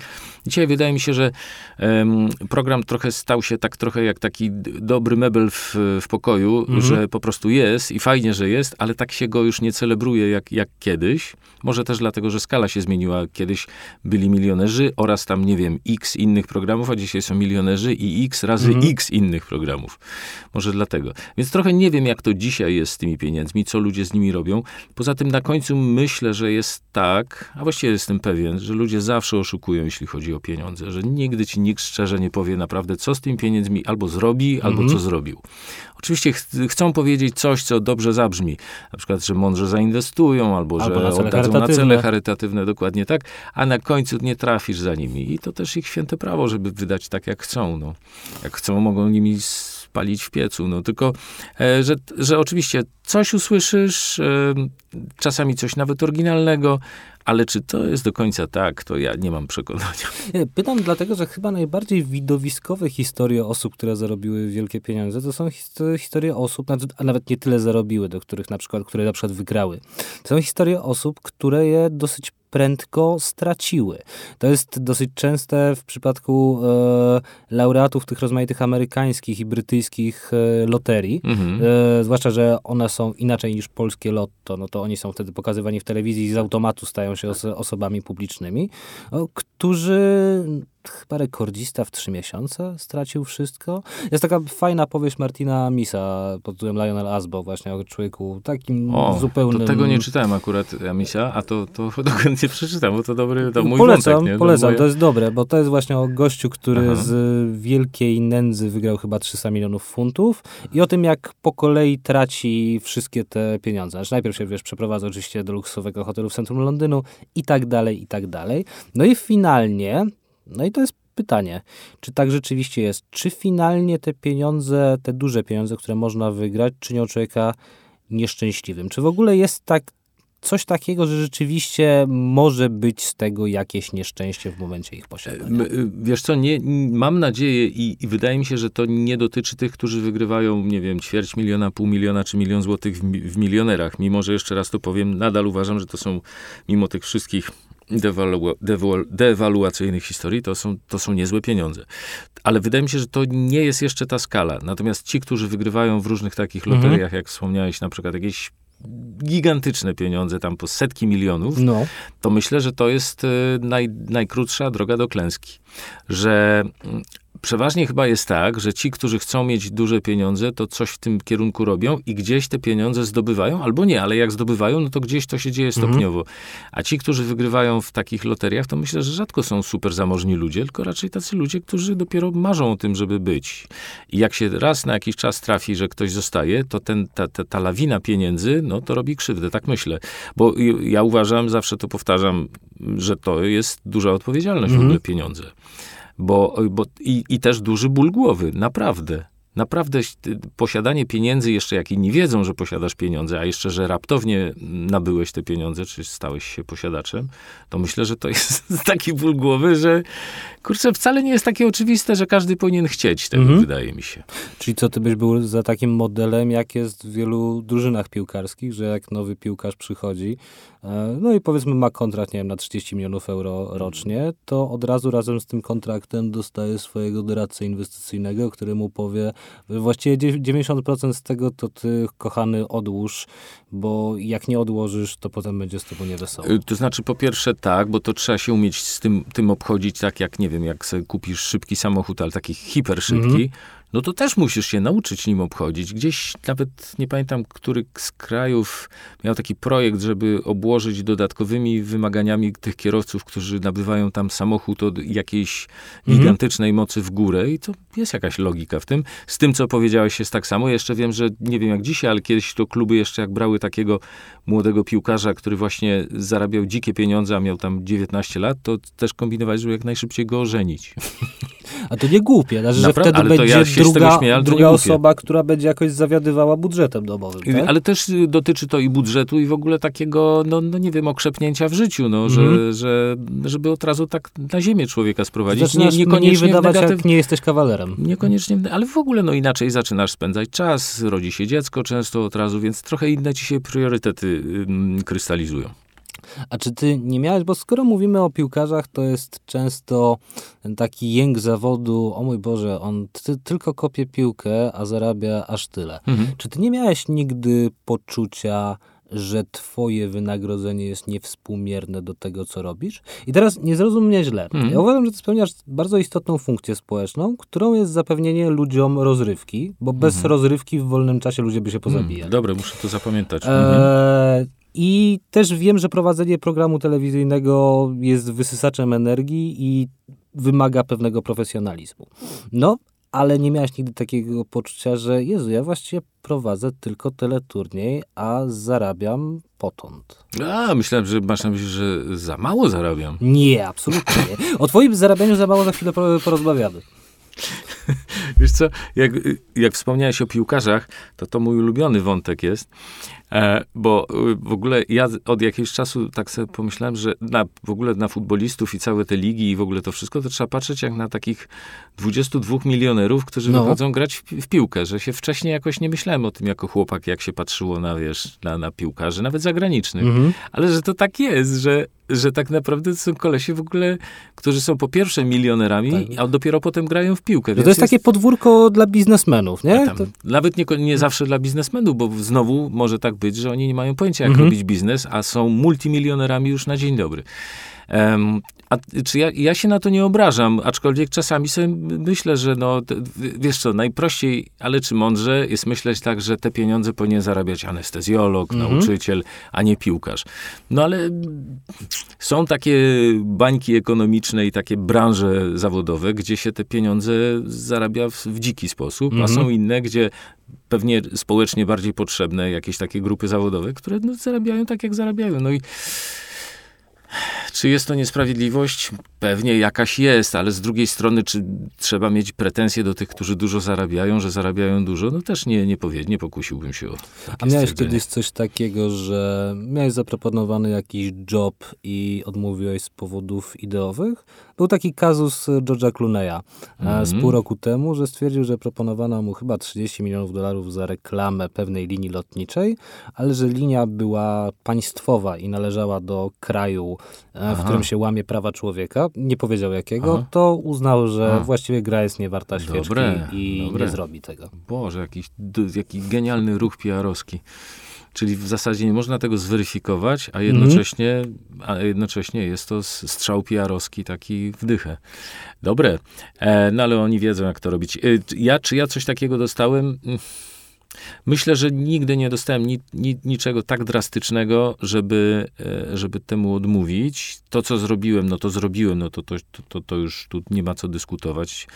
dzisiaj wydaje mi się, że um, program trochę stał się tak trochę jak taki dobry mebel w, w pokoju, mhm. że po prostu jest i fajnie, że jest, ale tak się go już nie celebruje jak, jak kiedyś. Może też dlatego, że skala się zmieniła. Kiedyś byli milionerzy oraz tam, nie wiem, x innych programów, a dzisiaj są milionerzy i x x razy Mhm. x innych programów. Może dlatego. Więc trochę nie wiem, jak to dzisiaj jest z tymi pieniędzmi, co ludzie z nimi robią. Poza tym na końcu myślę, że jest tak, a właściwie jestem pewien, że ludzie zawsze oszukują, jeśli chodzi o pieniądze, że nigdy ci nikt szczerze nie powie naprawdę, co z tymi pieniędzmi albo zrobi, albo Mhm. co zrobił. Oczywiście ch chcą powiedzieć coś, co dobrze zabrzmi. Na przykład, że mądrze zainwestują, albo, Albo że na oddadzą na cele charytatywne, dokładnie tak, a na końcu nie trafisz za nimi. I to też ich święte prawo, żeby wydać tak, jak chcą. No. Jak chcą, mogą nimi spalić w piecu. No. Tylko, e, że, że oczywiście coś usłyszysz, e, czasami coś nawet oryginalnego, ale czy to jest do końca tak, to ja nie mam przekonania. Pytam dlatego, że chyba najbardziej widowiskowe historie osób, które zarobiły wielkie pieniądze, to są his- historie osób, a nawet nie tyle zarobiły, do których na przykład, które na przykład wygrały. To są historie osób, które je dosyć prędko straciły. To jest dosyć częste w przypadku e, laureatów tych rozmaitych amerykańskich i brytyjskich e, loterii. Mhm. E, zwłaszcza, że one są inaczej niż polskie lotto, no to oni są wtedy pokazywani w telewizji i z automatu stają się oso- osobami publicznymi, o, którzy chyba rekordzista w trzy miesiące stracił wszystko. Jest taka fajna powieść Martina Misa pod tytułem Lionel Asbo właśnie o człowieku takim O, zupełnym... to tego nie czytałem akurat, Amisia, a to, to [laughs] chętnie przeczytam, bo to dobry, to mój polecam, wątek, nie? polecam, moje- to jest dobre, bo to jest właśnie o gościu, który Aha. z wielkiej nędzy wygrał chyba 300 milionów funtów i o tym, jak po kolei traci wszystkie te pieniądze. Znaczy najpierw się, wiesz, przeprowadza oczywiście do luksusowego hotelu w centrum Londynu i tak dalej, i tak dalej. No i finalnie, no i to jest pytanie, czy tak rzeczywiście jest? Czy finalnie te pieniądze, te duże pieniądze, które można wygrać, czynią człowieka nieszczęśliwym? Czy w ogóle jest tak coś takiego, że rzeczywiście może być z tego jakieś nieszczęście w momencie ich posiadania. Y, Wiesz co, nie, mam nadzieję i, i wydaje mi się, że to nie dotyczy tych, którzy wygrywają, nie wiem, ćwierć miliona, pół miliona czy milion złotych w, w milionerach. Mimo, że jeszcze raz to powiem, nadal uważam, że to są, mimo tych wszystkich dewalu, dewalu, dewaluacyjnych historii, to są, to są niezłe pieniądze. Ale wydaje mi się, że to nie jest jeszcze ta skala. Natomiast ci, którzy wygrywają w różnych takich Mhm. loteriach, jak wspomniałeś, na przykład jakieś gigantyczne pieniądze, tam po setki milionów, No, to myślę, że to jest y, naj, najkrótsza droga do klęski. Że mm, przeważnie chyba jest tak, że ci, którzy chcą mieć duże pieniądze, to coś w tym kierunku robią i gdzieś te pieniądze zdobywają, albo nie, ale jak zdobywają, no to gdzieś to się dzieje stopniowo. A ci, którzy wygrywają w takich loteriach, to myślę, że rzadko są super zamożni ludzie, tylko raczej tacy ludzie, którzy dopiero marzą o tym, żeby być. I jak się raz na jakiś czas trafi, że ktoś zostaje, to ten, ta, ta, ta lawina pieniędzy, no to robi krzywdę, tak myślę. Bo ja uważam, zawsze to powtarzam, że to jest duża odpowiedzialność w Mhm. ogóle pieniądze. Bo, bo i, i też duży ból głowy, naprawdę. Naprawdę posiadanie pieniędzy, jeszcze jak inni wiedzą, że posiadasz pieniądze, a jeszcze, że raptownie nabyłeś te pieniądze, czy stałeś się posiadaczem, to myślę, że to jest [laughs] taki ból głowy, że kurczę, wcale nie jest takie oczywiste, że każdy powinien chcieć tego, Mhm. wydaje mi się. czyli co ty byś był za takim modelem, jak jest w wielu drużynach piłkarskich, że jak nowy piłkarz przychodzi, no i powiedzmy ma kontrakt, nie wiem, na 30 milionów euro rocznie, to od razu razem z tym kontraktem dostaje swojego doradcę inwestycyjnego, który mu powie, właściwie dzie- 90% z tego to ty, kochany, odłóż, bo jak nie odłożysz, to potem będzie z tobą niewesoło. Y, To znaczy, po pierwsze tak, bo to trzeba się umieć z tym, tym obchodzić, tak jak, nie wiem, jak kupisz szybki samochód, ale taki hiper szybki, Mhm. No to też musisz się nauczyć nim obchodzić. Gdzieś nawet, nie pamiętam, który z krajów miał taki projekt, żeby obłożyć dodatkowymi wymaganiami tych kierowców, którzy nabywają tam samochód od jakiejś Mhm. gigantycznej mocy w górę i to jest jakaś logika w tym. Z tym, co powiedziałeś, jest tak samo. Jeszcze wiem, że nie wiem jak dzisiaj, ale kiedyś to kluby jeszcze jak brały takiego młodego piłkarza, który właśnie zarabiał dzikie pieniądze, a miał tam 19 lat, to też kombinowali, żeby jak najszybciej go ożenić. [laughs] A to nie głupie, znaczy, że Naprawdę, wtedy będzie ja druga, śmieję, nie druga osoba, która będzie jakoś zawiadywała budżetem domowym. Tak? Ale też y, dotyczy to i budżetu, i w ogóle takiego, no, no nie wiem, okrzepnięcia w życiu, no, że, Mhm. że, żeby od razu tak na ziemię człowieka sprowadzić. Zaczynasz mniej w wydawać, negatyw- jak nie jesteś kawalerem. Niekoniecznie, ale w ogóle no inaczej zaczynasz spędzać czas, rodzi się dziecko często od razu, więc trochę inne ci się priorytety ym, krystalizują. A czy ty nie miałeś, bo skoro mówimy o piłkarzach, to jest często taki jęk zawodu, o mój Boże, on ty, tylko kopie piłkę, a zarabia aż tyle. Mhm. Czy ty nie miałeś nigdy poczucia, że twoje wynagrodzenie jest niewspółmierne do tego, co robisz. I teraz nie zrozum mnie źle. Mhm. Ja uważam, że ty spełniasz bardzo istotną funkcję społeczną, którą jest zapewnienie ludziom rozrywki, bo bez Mhm. rozrywki w wolnym czasie ludzie by się pozabijali. Hmm, Dobre, muszę to zapamiętać. Mhm. I też wiem, że prowadzenie programu telewizyjnego jest wysysaczem energii i wymaga pewnego profesjonalizmu. No, ale nie miałeś nigdy takiego poczucia, że Jezu, ja właściwie prowadzę tylko teleturniej, a zarabiam potąd. A, myślałem, że masz na myśli, że za mało zarabiam. Nie, absolutnie nie. O twoim zarabianiu za mało za chwilę po- porozmawiamy. Wiesz co, jak, jak wspomniałeś o piłkarzach, to to mój ulubiony wątek jest, e, bo e, w ogóle ja od jakiegoś czasu tak sobie pomyślałem, że na, w ogóle na futbolistów i całe te ligi i w ogóle to wszystko, to trzeba patrzeć jak na takich 22 milionerów, którzy No. wychodzą grać w, w piłkę, że się wcześniej jakoś nie myślałem o tym jako chłopak, jak się patrzyło na, wiesz, na, na piłkarzy, nawet zagranicznych. Mhm. Ale że to tak jest, że, że tak naprawdę to są kolesie w ogóle, którzy są po pierwsze milionerami, Tak. a dopiero potem grają w piłkę. No to jest takie podwórko dla biznesmenów, nie? tam, To, Nawet nie, nie zawsze dla biznesmenów, bo znowu może tak być, że oni nie mają pojęcia, jak Mhm. robić biznes, a są multimilionerami już na dzień dobry. Em, a czy ja, ja się na to nie obrażam, aczkolwiek czasami sobie myślę, że no, wiesz co, najprościej, ale czy mądrze jest myśleć tak, że te pieniądze powinien zarabiać anestezjolog, Mhm. nauczyciel, a nie piłkarz. No ale są takie bańki ekonomiczne i takie branże zawodowe, gdzie się te pieniądze zarabia w, w dziki sposób, a Mhm. są inne, gdzie pewnie społecznie bardziej potrzebne jakieś takie grupy zawodowe, które no, zarabiają tak, jak zarabiają. No i czy jest to niesprawiedliwość? Pewnie jakaś jest, ale z drugiej strony, czy trzeba mieć pretensje do tych, którzy dużo zarabiają, że zarabiają dużo? No też nie, nie, powie, nie pokusiłbym się o A miałeś kiedyś coś takiego, że miałeś zaproponowany jakiś job i odmówiłeś z powodów ideowych? Był taki kazus e, George'a Clooney'a e, z Mhm. pół roku temu, że stwierdził, że proponowano mu chyba 30 milionów dolarów za reklamę pewnej linii lotniczej, ale że linia była państwowa i należała do kraju, e, w Aha. którym się łamie prawa człowieka, nie powiedział jakiego, Aha. to uznał, że A. właściwie gra jest niewarta świeczki Dobre, i dobre. nie zrobi tego. Boże, jakiś, d- jaki genialny ruch PR-owski. Czyli w zasadzie nie można tego zweryfikować, a jednocześnie, a jednocześnie jest to strzał PR-owski taki w dychę. Dobre, e, no ale oni wiedzą, jak to robić. E, ja, czy ja coś takiego dostałem? Myślę, że nigdy nie dostałem ni, ni, niczego tak drastycznego, żeby, e, żeby temu odmówić. To, co zrobiłem, no to zrobiłem, no to, to, to, to już tu nie ma co dyskutować.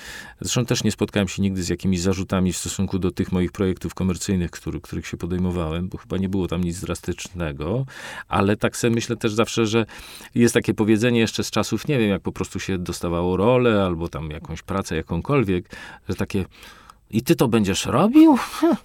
Zresztą też nie spotkałem się nigdy z jakimiś zarzutami w stosunku do tych moich projektów komercyjnych, który, których się podejmowałem, bo chyba nie było tam nic drastycznego, ale tak sobie myślę też zawsze, że jest takie powiedzenie jeszcze z czasów, nie wiem, jak po prostu się dostawało rolę albo tam jakąś pracę, jakąkolwiek, że takie i ty to będziesz robił? Hm,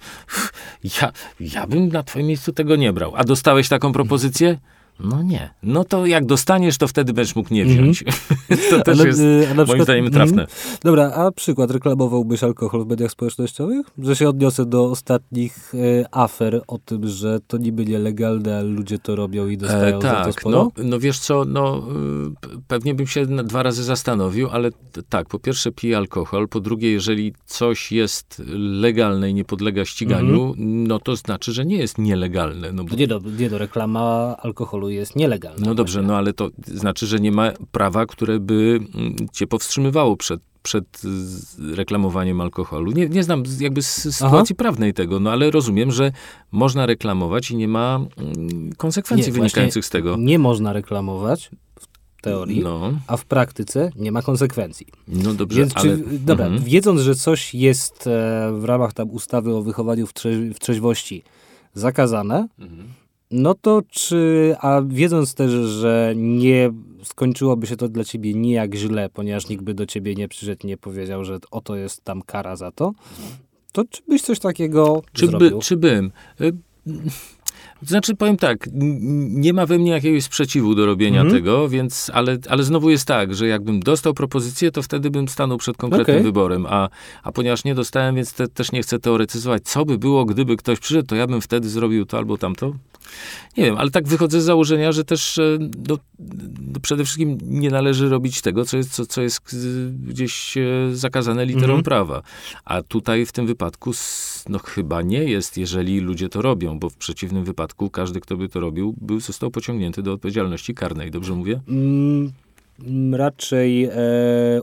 Ja, ja bym na twoim miejscu tego nie brał. A dostałeś taką propozycję? No nie. No to jak dostaniesz, to wtedy będziesz mógł nie wziąć. [laughs] to też Ale, jest y, moim przykład- zdaniem trafne. Mhm. Dobra, a przykład, reklamowałbyś alkohol w mediach społecznościowych? Że się odniosę do ostatnich e, afer o tym, że to niby nielegalne, ale ludzie to robią i dostają E, za to tak, sporo? no, no wiesz co, no y, pewnie bym się dwa razy zastanowił, ale tak, po pierwsze piję alkohol, po drugie, jeżeli coś jest legalne i nie podlega ściganiu, no to znaczy, że nie jest nielegalne. No, bo, Nie do, nie do reklama alkoholu jest nielegalna. no dobrze, no ale to znaczy, że nie ma prawa, które by mm, cię powstrzymywało przed przed reklamowaniem alkoholu. Nie, nie znam jakby z sytuacji prawnej tego, no ale rozumiem, że można reklamować i nie ma mm, konsekwencji Nie, wynikających z tego. Nie można reklamować w teorii, No, a w praktyce nie ma konsekwencji. no dobrze, Więc ale... czy, dobra, Mhm. wiedząc, że coś jest e, w ramach tam ustawy o wychowaniu w trzeźwości zakazane, Mhm. No to czy, a wiedząc też, że nie skończyłoby się to dla ciebie nijak źle, ponieważ nikt by do ciebie nie przyszedł nie powiedział, że oto jest tam kara za to, to czy byś coś takiego Czy, by, zrobił? czy bym? Znaczy, powiem tak, nie ma we mnie jakiegoś sprzeciwu do robienia Mhm. tego, więc, ale, ale znowu jest tak, że jakbym dostał propozycję, to wtedy bym stanął przed konkretnym Okej. wyborem, a, a ponieważ nie dostałem, więc te, też nie chcę teoretyzować, co by było, gdyby ktoś przyszedł, to ja bym wtedy zrobił to albo tamto. Nie wiem, ale tak wychodzę z założenia, że też e, no, no przede wszystkim nie należy robić tego, co jest, co, co jest gdzieś e, zakazane literą mhm. prawa. A tutaj w tym wypadku no chyba nie jest, jeżeli ludzie to robią, bo w przeciwnym wypadku każdy, kto by to robił, był, został pociągnięty do odpowiedzialności karnej. Dobrze mówię? Mm raczej e,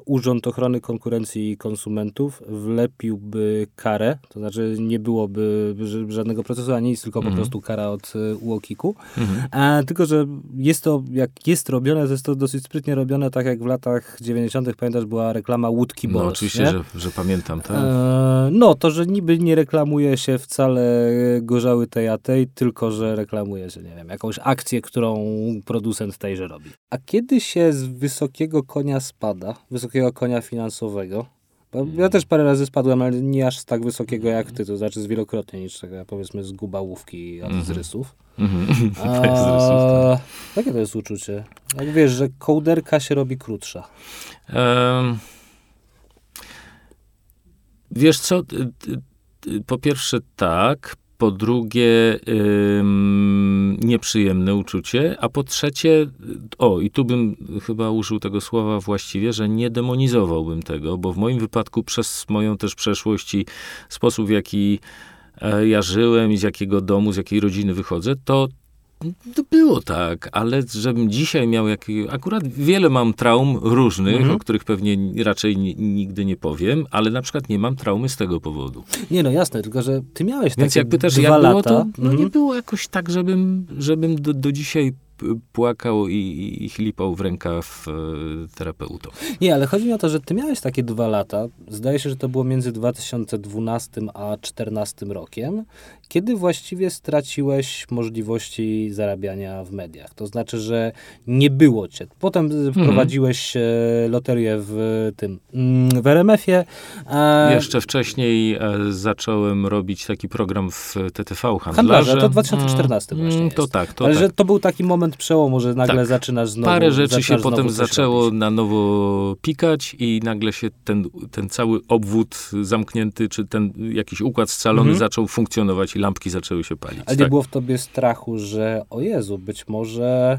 Urząd Ochrony Konkurencji i Konsumentów wlepiłby karę, to znaczy nie byłoby żadnego procesu ani nic, tylko mhm. po prostu kara od e, UOKiK-u. Mhm. E, tylko, że jest to, jak jest robione, to jest to dosyć sprytnie robione, tak jak w latach 90. pamiętasz, była reklama łódki Boros. No oczywiście, że, że, pamiętam, tak. E, no, to, że niby nie reklamuje się wcale gorzały tej a tej, tylko, że reklamuje się, nie wiem, jakąś akcję, którą producent tejże robi. A kiedy się z wysokiego konia spada, wysokiego konia finansowego. Ja też parę razy spadłem, ale nie aż tak wysokiego jak ty, to znaczy zwielokrotnie niż tak, powiedzmy z gubałówki albo z mhm. rysów. Mm -hmm. A, tak, z rysów tak. Jakie to jest uczucie? Jak wiesz, że kołderka się robi krótsza. Um, wiesz co, po pierwsze tak, po drugie nieprzyjemne uczucie, a po trzecie, o i tu bym chyba użył tego słowa właściwie, że nie demonizowałbym tego, bo w moim wypadku przez moją też przeszłość i sposób w jaki e, ja żyłem i z jakiego domu, z jakiej rodziny wychodzę, to było tak, ale żebym dzisiaj miał jakieś... Akurat wiele mam traum różnych, mhm. o których pewnie raczej nigdy nie powiem, ale na przykład nie mam traumy z tego powodu. Nie, no jasne, tylko że ty miałeś Więc jak pytasz, jak było to, no mhm. nie było jakoś tak, żebym, żebym do, do dzisiaj płakał i, i chlipał w rękaw e, terapeutą. Nie, ale chodzi mi o to, że ty miałeś takie dwa lata. Zdaje się, że to było między 2012 a 2014 rokiem, kiedy właściwie straciłeś możliwości zarabiania w mediach. To znaczy, że nie było cię. Potem mhm. wprowadziłeś mhm. loterię w tym, mm, w RMF-ie. Jeszcze wcześniej e, zacząłem robić taki program w TTV Handlarze. Handlarze to 2014 mm, właśnie To tak, to Ale tak. że to był taki moment przełomu, że nagle tak. zaczynasz znowu Parę rzeczy się potem zaczęło robić. na nowo pikać i nagle się ten, ten cały obwód zamknięty, czy ten jakiś układ scalony mhm. zaczął funkcjonować i lampki zaczęły się palić. Ale tak. nie było w tobie strachu, że o Jezu, być może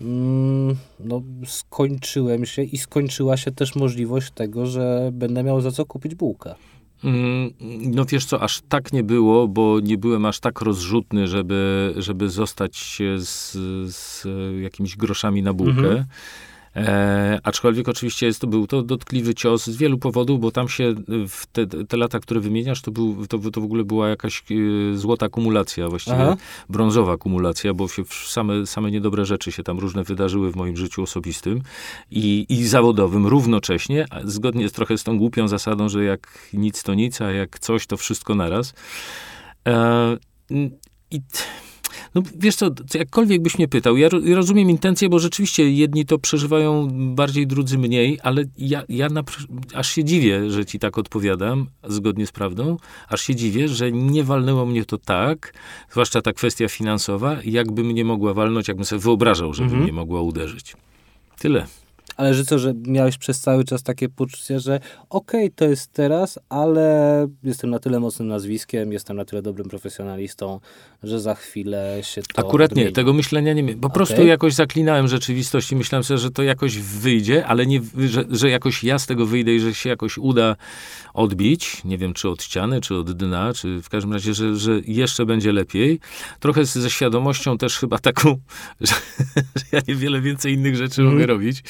mm, no, skończyłem się i skończyła się też możliwość tego, że będę miał za co kupić bułkę. Mm, no wiesz co, aż tak nie było, bo nie byłem aż tak rozrzutny, żeby, żeby zostać z, z jakimiś groszami na bułkę. Mhm. E, aczkolwiek oczywiście jest, to był to dotkliwy cios z wielu powodów, bo tam się w te, te lata, które wymieniasz, to, był, to, to w ogóle była jakaś e, złota kumulacja, właściwie Aha. brązowa kumulacja, bo się same, same niedobre rzeczy się tam różne wydarzyły w moim życiu osobistym i, i zawodowym równocześnie, zgodnie z trochę z tą głupią zasadą, że jak nic to nic, a jak coś to wszystko naraz. E, I no wiesz co, jakkolwiek byś mnie pytał, ja rozumiem intencje, bo rzeczywiście jedni to przeżywają bardziej, drudzy mniej, ale ja, ja na, aż się dziwię, że ci tak odpowiadam, zgodnie z prawdą, aż się dziwię, że nie walnęło mnie to tak, zwłaszcza ta kwestia finansowa, jakby mnie mogła walnąć, jakbym sobie wyobrażał, żeby mhm. mnie mogła uderzyć. Tyle. Ale że co, że miałeś przez cały czas takie poczucie, że okej, okay, to jest teraz, ale jestem na tyle mocnym nazwiskiem, jestem na tyle dobrym profesjonalistą, że za chwilę się to Akurat odmieni. nie, tego myślenia nie miałem. Po okay. prostu jakoś zaklinałem rzeczywistość i myślałem sobie, że to jakoś wyjdzie, ale nie, że, że jakoś ja z tego wyjdę i że się jakoś uda odbić, nie wiem czy od ściany, czy od dna, czy w każdym razie, że, że jeszcze będzie lepiej. Trochę ze świadomością też chyba taką, [laughs] że, że ja niewiele więcej innych rzeczy mm. mogę robić,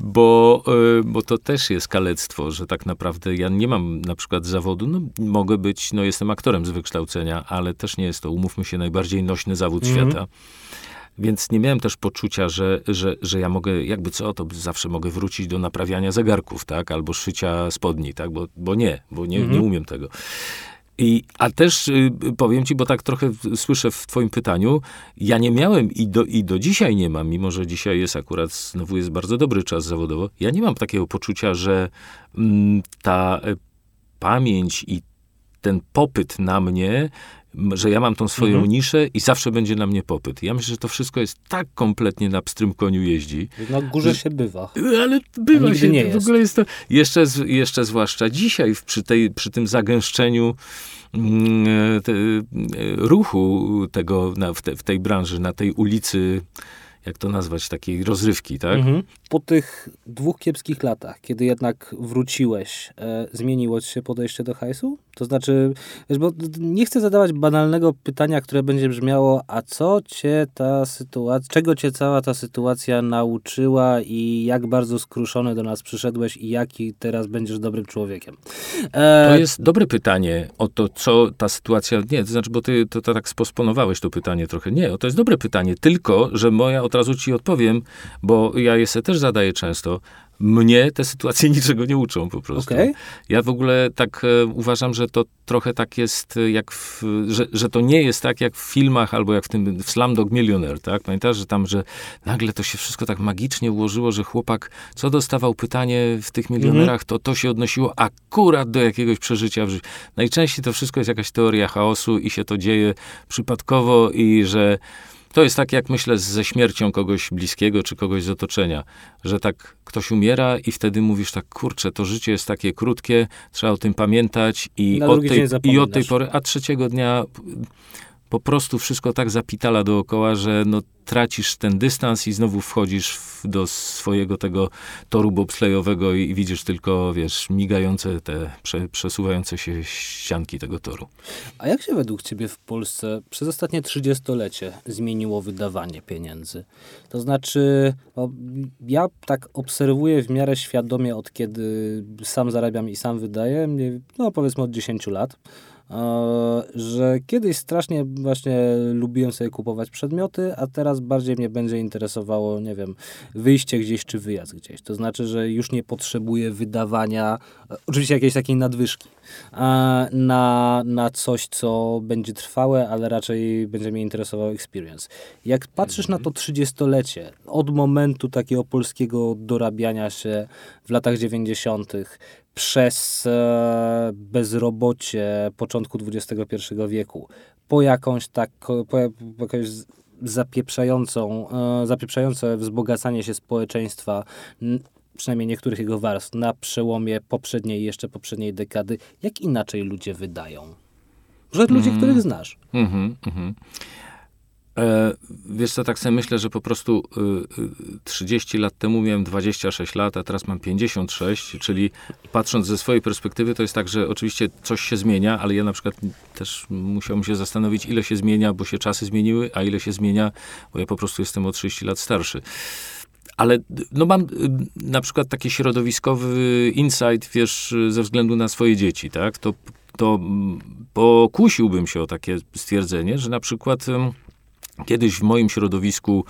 bo, e, bo to też jest kalectwo, że tak naprawdę ja nie mam na przykład zawodu, no mogę być, no jestem aktorem z wykształcenia, ale też nie jest to, umówmy się, najbardziej nośny zawód mm. świata. Więc nie miałem też poczucia, że, że, że ja mogę, jakby co, to zawsze mogę wrócić do naprawiania zegarków, tak? Albo szycia spodni, tak? Bo, bo nie, bo nie, mhm. nie umiem tego. I, a też y, powiem ci, bo tak trochę słyszę w twoim pytaniu, ja nie miałem i do, i do dzisiaj nie mam, mimo że dzisiaj jest akurat, znowu jest bardzo dobry czas zawodowo, ja nie mam takiego poczucia, że mm, ta y, pamięć i ten popyt na mnie że ja mam tą swoją mhm. niszę i zawsze będzie na mnie popyt. Ja myślę, że to wszystko jest tak kompletnie na pstrym koniu jeździ. Na górze się bywa. Ale bywa się. Nie w ogóle jest to, jeszcze, jeszcze zwłaszcza dzisiaj przy, tej, przy tym zagęszczeniu mm, te, ruchu tego na, w, te, w tej branży, na tej ulicy jak to nazwać, takiej rozrywki, tak? Mhm. Po tych dwóch kiepskich latach, kiedy jednak wróciłeś, e, zmieniło ci się podejście do hajsu? To znaczy, wiesz, bo nie chcę zadawać banalnego pytania, które będzie brzmiało, a co cię ta sytuacja, czego cię cała ta sytuacja nauczyła i jak bardzo skruszony do nas przyszedłeś i jaki teraz będziesz dobrym człowiekiem? E... To jest dobre pytanie o to, co ta sytuacja, nie, to znaczy, bo ty to, to tak sposponowałeś to pytanie trochę. Nie, to jest dobre pytanie, tylko, że moja, od razu ci odpowiem, bo ja je też zadaję często mnie te sytuacje [laughs] niczego nie uczą po prostu. Okay. Ja w ogóle tak e, uważam, że to trochę tak jest, e, jak w, że, że to nie jest tak jak w filmach albo jak w tym w Slumdog Millionaire, tak? Pamiętasz, że tam, że nagle to się wszystko tak magicznie ułożyło, że chłopak, co dostawał pytanie w tych milionerach, to to się odnosiło akurat do jakiegoś przeżycia w życiu. Najczęściej to wszystko jest jakaś teoria chaosu i się to dzieje przypadkowo i że to jest tak, jak myślę, ze śmiercią kogoś bliskiego czy kogoś z otoczenia, że tak ktoś umiera i wtedy mówisz tak, kurczę, to życie jest takie krótkie, trzeba o tym pamiętać i, od tej, i od tej pory, a trzeciego dnia po prostu wszystko tak zapitala dookoła, że no, tracisz ten dystans i znowu wchodzisz w, do swojego tego toru bobslejowego i, i, widzisz tylko, wiesz, migające te, prze, przesuwające się ścianki tego toru. A jak się według ciebie w Polsce przez ostatnie trzydziestolecie zmieniło wydawanie pieniędzy? To znaczy, ja tak obserwuję w miarę świadomie od kiedy sam zarabiam i sam wydaję, no powiedzmy od 10 lat że kiedyś strasznie właśnie lubiłem sobie kupować przedmioty, a teraz bardziej mnie będzie interesowało, nie wiem, wyjście gdzieś czy wyjazd gdzieś. To znaczy, że już nie potrzebuję wydawania, oczywiście jakiejś takiej nadwyżki, na, na coś, co będzie trwałe, ale raczej będzie mnie interesował experience. Jak patrzysz na to trzydziestolecie, od momentu takiego polskiego dorabiania się w latach dziewięćdziesiątych, przez e, bezrobocie początku XXI wieku, po jakąś tak, po jakąś zapieprzającą, e, zapieprzające wzbogacanie się społeczeństwa, przynajmniej niektórych jego warstw, na przełomie poprzedniej jeszcze poprzedniej dekady, jak inaczej ludzie wydają? Że ludzie, mm. których znasz. Mm -hmm, mm -hmm. E, wiesz co, tak sobie myślę, że po prostu y, 30 y, lat temu miałem 26 lat, a teraz mam 56, czyli patrząc ze swojej perspektywy, to jest tak, że oczywiście coś się zmienia, ale ja na przykład też musiałbym się zastanowić, ile się zmienia, bo się czasy zmieniły, a ile się zmienia, bo ja po prostu jestem o 30 lat starszy. Ale no mam y, na przykład taki środowiskowy insight, wiesz, ze względu na swoje dzieci, tak? To, to pokusiłbym się o takie stwierdzenie, że na przykład Kiedyś w moim środowisku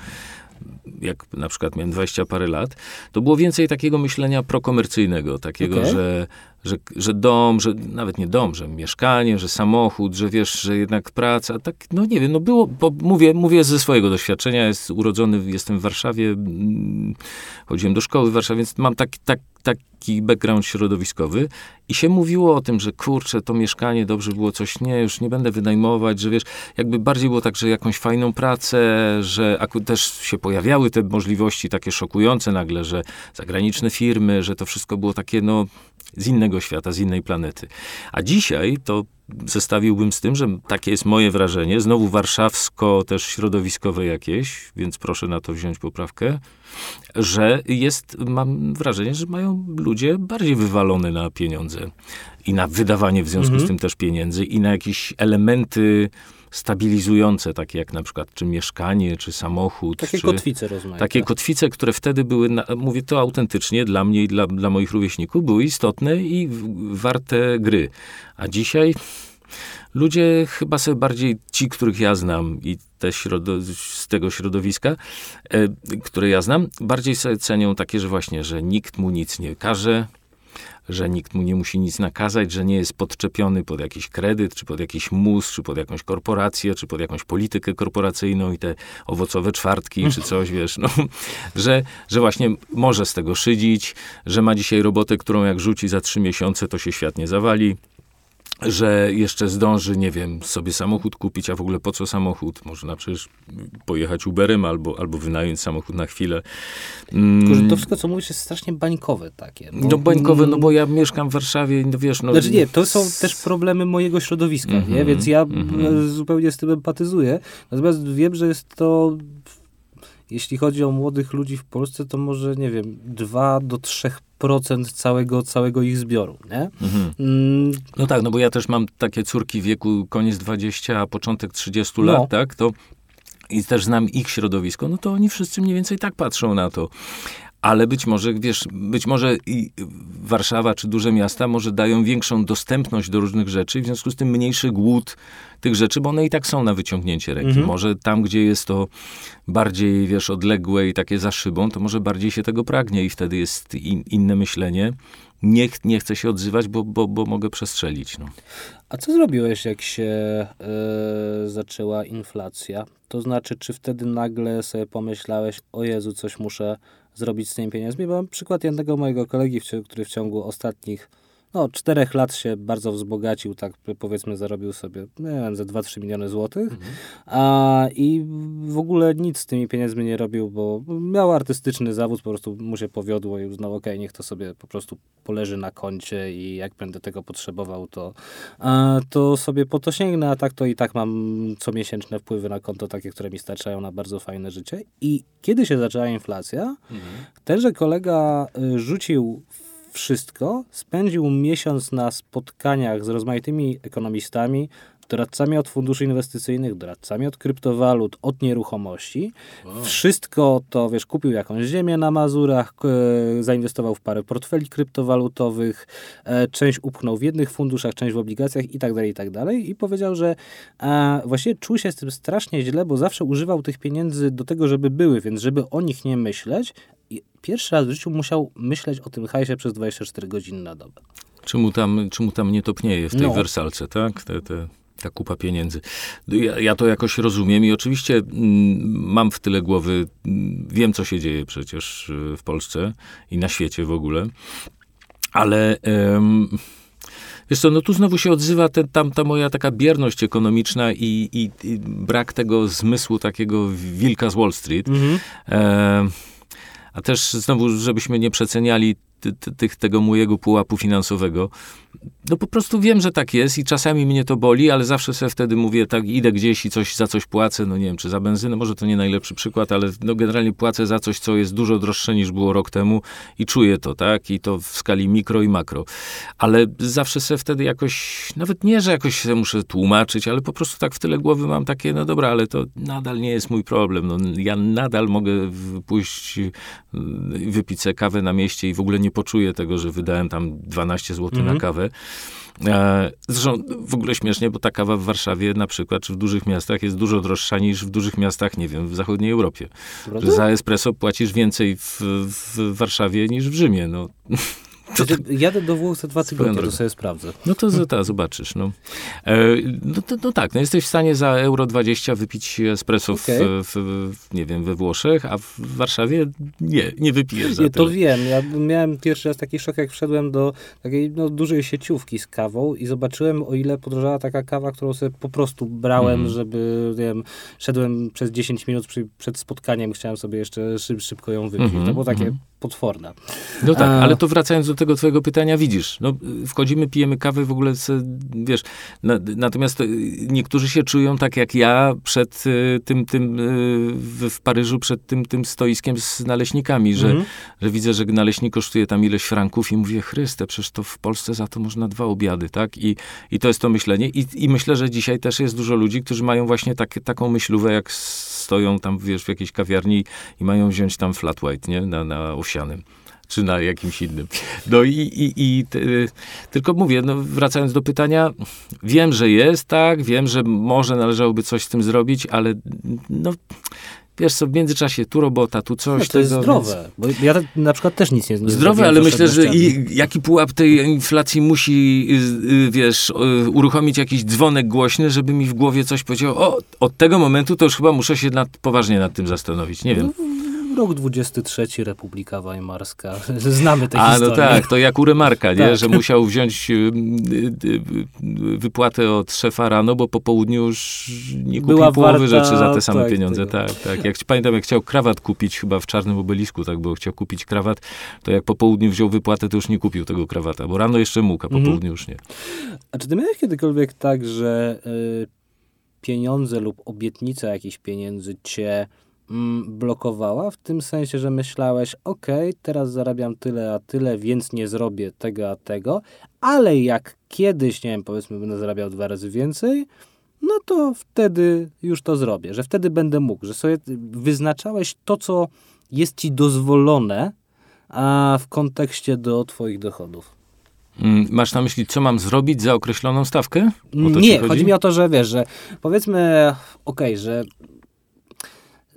jak na przykład miałem 20 parę lat, to było więcej takiego myślenia prokomercyjnego, takiego, okay. że, że, że dom, że nawet nie dom, że mieszkanie, że samochód, że wiesz, że jednak praca, tak, no nie wiem, no było, bo mówię, mówię ze swojego doświadczenia, jest urodzony, jestem w Warszawie, mm, chodziłem do szkoły w Warszawie, więc mam tak, tak, taki background środowiskowy i się mówiło o tym, że kurczę, to mieszkanie dobrze było coś, nie, już nie będę wynajmować, że wiesz, jakby bardziej było tak, że jakąś fajną pracę, że też się pojawiały te możliwości takie szokujące nagle, że zagraniczne firmy, że to wszystko było takie, no, z innego świata, z innej planety. A dzisiaj to zestawiłbym z tym, że takie jest moje wrażenie, znowu warszawsko, też środowiskowe jakieś, więc proszę na to wziąć poprawkę, że jest, mam wrażenie, że mają ludzie bardziej wywalone na pieniądze i na wydawanie w związku mhm. z tym też pieniędzy i na jakieś elementy stabilizujące, takie jak na przykład czy mieszkanie, czy samochód. Takie czy, kotwice rozmaite. Takie kotwice, które wtedy były, na, mówię to autentycznie, dla mnie i dla, dla moich rówieśników, były istotne i warte gry. A dzisiaj ludzie chyba sobie bardziej, ci, których ja znam i te z tego środowiska, e, które ja znam, bardziej sobie cenią takie, że właśnie, że nikt mu nic nie każe, że nikt mu nie musi nic nakazać, że nie jest podczepiony pod jakiś kredyt, czy pod jakiś mus, czy pod jakąś korporację, czy pod jakąś politykę korporacyjną i te owocowe czwartki, czy coś, wiesz, no, [laughs] że, że właśnie może z tego szydzić, że ma dzisiaj robotę, którą jak rzuci za trzy miesiące, to się świat nie zawali, że jeszcze zdąży, nie wiem, sobie samochód kupić, a w ogóle po co samochód? Można przecież pojechać Uberem albo, albo wynająć samochód na chwilę. Mm. Tylko, że to wszystko, co mówisz, jest strasznie bańkowe takie. Bo, no bańkowe, no bo ja mieszkam w Warszawie, no wiesz, no... Znaczy nie, to są też problemy mojego środowiska, mm -hmm, nie? Więc ja mm -hmm. zupełnie z tym empatyzuję. Natomiast wiem, że jest to jeśli chodzi o młodych ludzi w Polsce, to może, nie wiem, 2 do 3% całego, całego ich zbioru, nie? Mhm. Mm. No tak, no bo ja też mam takie córki w wieku koniec 20, a początek 30 lat, no. tak? To i też znam ich środowisko, no to oni wszyscy mniej więcej tak patrzą na to ale być może, wiesz, być może i Warszawa czy duże miasta może dają większą dostępność do różnych rzeczy, w związku z tym mniejszy głód tych rzeczy, bo one i tak są na wyciągnięcie ręki. Mhm. Może tam, gdzie jest to bardziej, wiesz, odległe i takie za szybą, to może bardziej się tego pragnie i wtedy jest in, inne myślenie. Nie, nie chcę się odzywać, bo, bo, bo mogę przestrzelić. No. A co zrobiłeś, jak się yy, zaczęła inflacja? To znaczy, czy wtedy nagle sobie pomyślałeś, o Jezu, coś muszę zrobić z tymi pieniędzmi? Bo mam przykład jednego mojego kolegi, który w ciągu ostatnich no, czterech lat się bardzo wzbogacił, tak powiedzmy zarobił sobie, nie wiem, ze 2-3 miliony złotych mhm. a, i w ogóle nic z tymi pieniędzmi nie robił, bo miał artystyczny zawód, po prostu mu się powiodło i uznał, ok, niech to sobie po prostu poleży na koncie i jak będę tego potrzebował, to, a, to sobie po to sięgnę, a tak to i tak mam comiesięczne wpływy na konto, takie, które mi starczają na bardzo fajne życie i kiedy się zaczęła inflacja, mhm. tenże kolega y, rzucił wszystko, spędził miesiąc na spotkaniach z rozmaitymi ekonomistami, doradcami od funduszy inwestycyjnych, doradcami od kryptowalut, od nieruchomości. Wow. Wszystko to, wiesz, kupił jakąś ziemię na Mazurach, e, zainwestował w parę portfeli kryptowalutowych, e, część upchnął w jednych funduszach, część w obligacjach i tak dalej, i tak dalej. I powiedział, że e, właściwie czuł się z tym strasznie źle, bo zawsze używał tych pieniędzy do tego, żeby były, więc żeby o nich nie myśleć, pierwszy raz w życiu musiał myśleć o tym hajsie przez 24 godziny na dobę. Czemu tam, czemu tam nie topnieje w tej no. wersalce, tak? Te, te, ta kupa pieniędzy. Ja, ja, to jakoś rozumiem i oczywiście mm, mam w tyle głowy, mm, wiem co się dzieje przecież y, w Polsce i na świecie w ogóle, ale... Ym, Wiesz co, no tu znowu się odzywa ten, tam ta moja taka bierność ekonomiczna i, i, i brak tego zmysłu takiego wilka z Wall Street. Mhm. E, a też znowu, żebyśmy nie przeceniali tych, tego mojego pułapu finansowego. No po prostu wiem, że tak jest i czasami mnie to boli, ale zawsze sobie wtedy mówię, tak idę gdzieś i coś za coś płacę, no nie wiem, czy za benzynę, może to nie najlepszy przykład, ale no generalnie płacę za coś, co jest dużo droższe niż było rok temu i czuję to, tak? I to w skali mikro i makro. Ale zawsze sobie wtedy jakoś, nawet nie, że jakoś się muszę tłumaczyć, ale po prostu tak w tyle głowy mam takie, no dobra, ale to nadal nie jest mój problem. No, ja nadal mogę pójść, wypić sobie kawę na mieście i w ogóle nie poczuję tego, że wydałem tam 12 zł mm -hmm. na mhm. kawę. E, zresztą w ogóle śmiesznie, bo ta kawa w Warszawie na przykład, czy w dużych miastach jest dużo droższa niż w dużych miastach, nie wiem, w zachodniej Europie. Za espresso płacisz więcej w, w Warszawie niż w Rzymie. No. [laughs] Znaczy, jadę do Włoch za dwa tygodnie, to sobie sprawdzę. No to ta, zobaczysz. No. E, no, to, no tak, no jesteś w stanie za euro 20 wypić espresso okay. w, w, nie wiem, we Włoszech, a w Warszawie nie, nie wypijesz za Nie, to wiem. Ja miałem pierwszy raz taki szok, jak wszedłem do takiej no, dużej sieciówki z kawą i zobaczyłem, o ile podrożała taka kawa, którą sobie po prostu brałem, mm. żeby, nie wiem, szedłem przez 10 minut przy, przed spotkaniem, chciałem sobie jeszcze szyb, szybko ją wypić. Mm -hmm, to było takie mm -hmm potworna. No tak, A... ale to wracając do tego twojego pytania, widzisz, no, wchodzimy, pijemy kawę, w ogóle, se, wiesz, na, natomiast niektórzy się czują tak jak ja przed y, tym, tym y, w, w, Paryżu, przed tym, tym stoiskiem z naleśnikami, że, mhm. że widzę, że naleśnik kosztuje tam ileś franków i mówię, Chryste, przecież to w Polsce za to można dwa obiady, tak? I, i to jest to myślenie I, i myślę, że dzisiaj też jest dużo ludzi, którzy mają właśnie tak, taką myślówę, jak stoją tam, wiesz, w jakiejś kawiarni i mają wziąć tam flat white, nie? Na, na owsianym czy na jakimś innym. No i, i, i tylko mówię, no wracając do pytania, wiem, że jest, tak, wiem, że może należałoby coś z tym zrobić, ale no wiesz co, w międzyczasie tu robota, tu coś. No, to jest zdrowe, więc... bo ja na przykład też nic nie, nie Zdrowe, ale myślę, że i, jaki pułap tej inflacji musi, y, wiesz, y, uruchomić jakiś dzwonek głośny, żeby mi w głowie coś powiedział, o, od tego momentu to już chyba muszę się nad, poważnie nad tym zastanowić, nie wiem. No, rok 23, Republika Weimarska. [laughs] Znamy te A, historie. no tak, to jak u Remarka, nie? Tak. Że musiał wziąć y, y, y, wypłatę od szefa rano, bo po południu już nie kupił Była połowy warta, rzeczy za te same tak, pieniądze. tego. Tak, tak. Jak pamiętam, jak chciał krawat kupić chyba w Czarnym Obelisku, tak było, chciał kupić krawat, to jak po południu wziął wypłatę, to już nie kupił tego krawata, bo rano jeszcze mógł, a po Mhm. południu już nie. A czy ty miałeś kiedykolwiek tak, że pieniądze lub obietnica jakichś pieniędzy cię blokowała? W tym sensie, że myślałeś, ok, teraz zarabiam tyle a tyle, więc nie zrobię tego a tego, ale jak kiedyś, nie wiem, powiedzmy, będę zarabiał dwa razy więcej, no to wtedy już to zrobię, że wtedy będę mógł, że sobie wyznaczałeś to, co jest ci dozwolone, a w kontekście do twoich dochodów. Mm, Masz na myśli, co mam zrobić za określoną stawkę? Nie, chodzi? chodzi mi o to, że wiesz, że powiedzmy, okej, że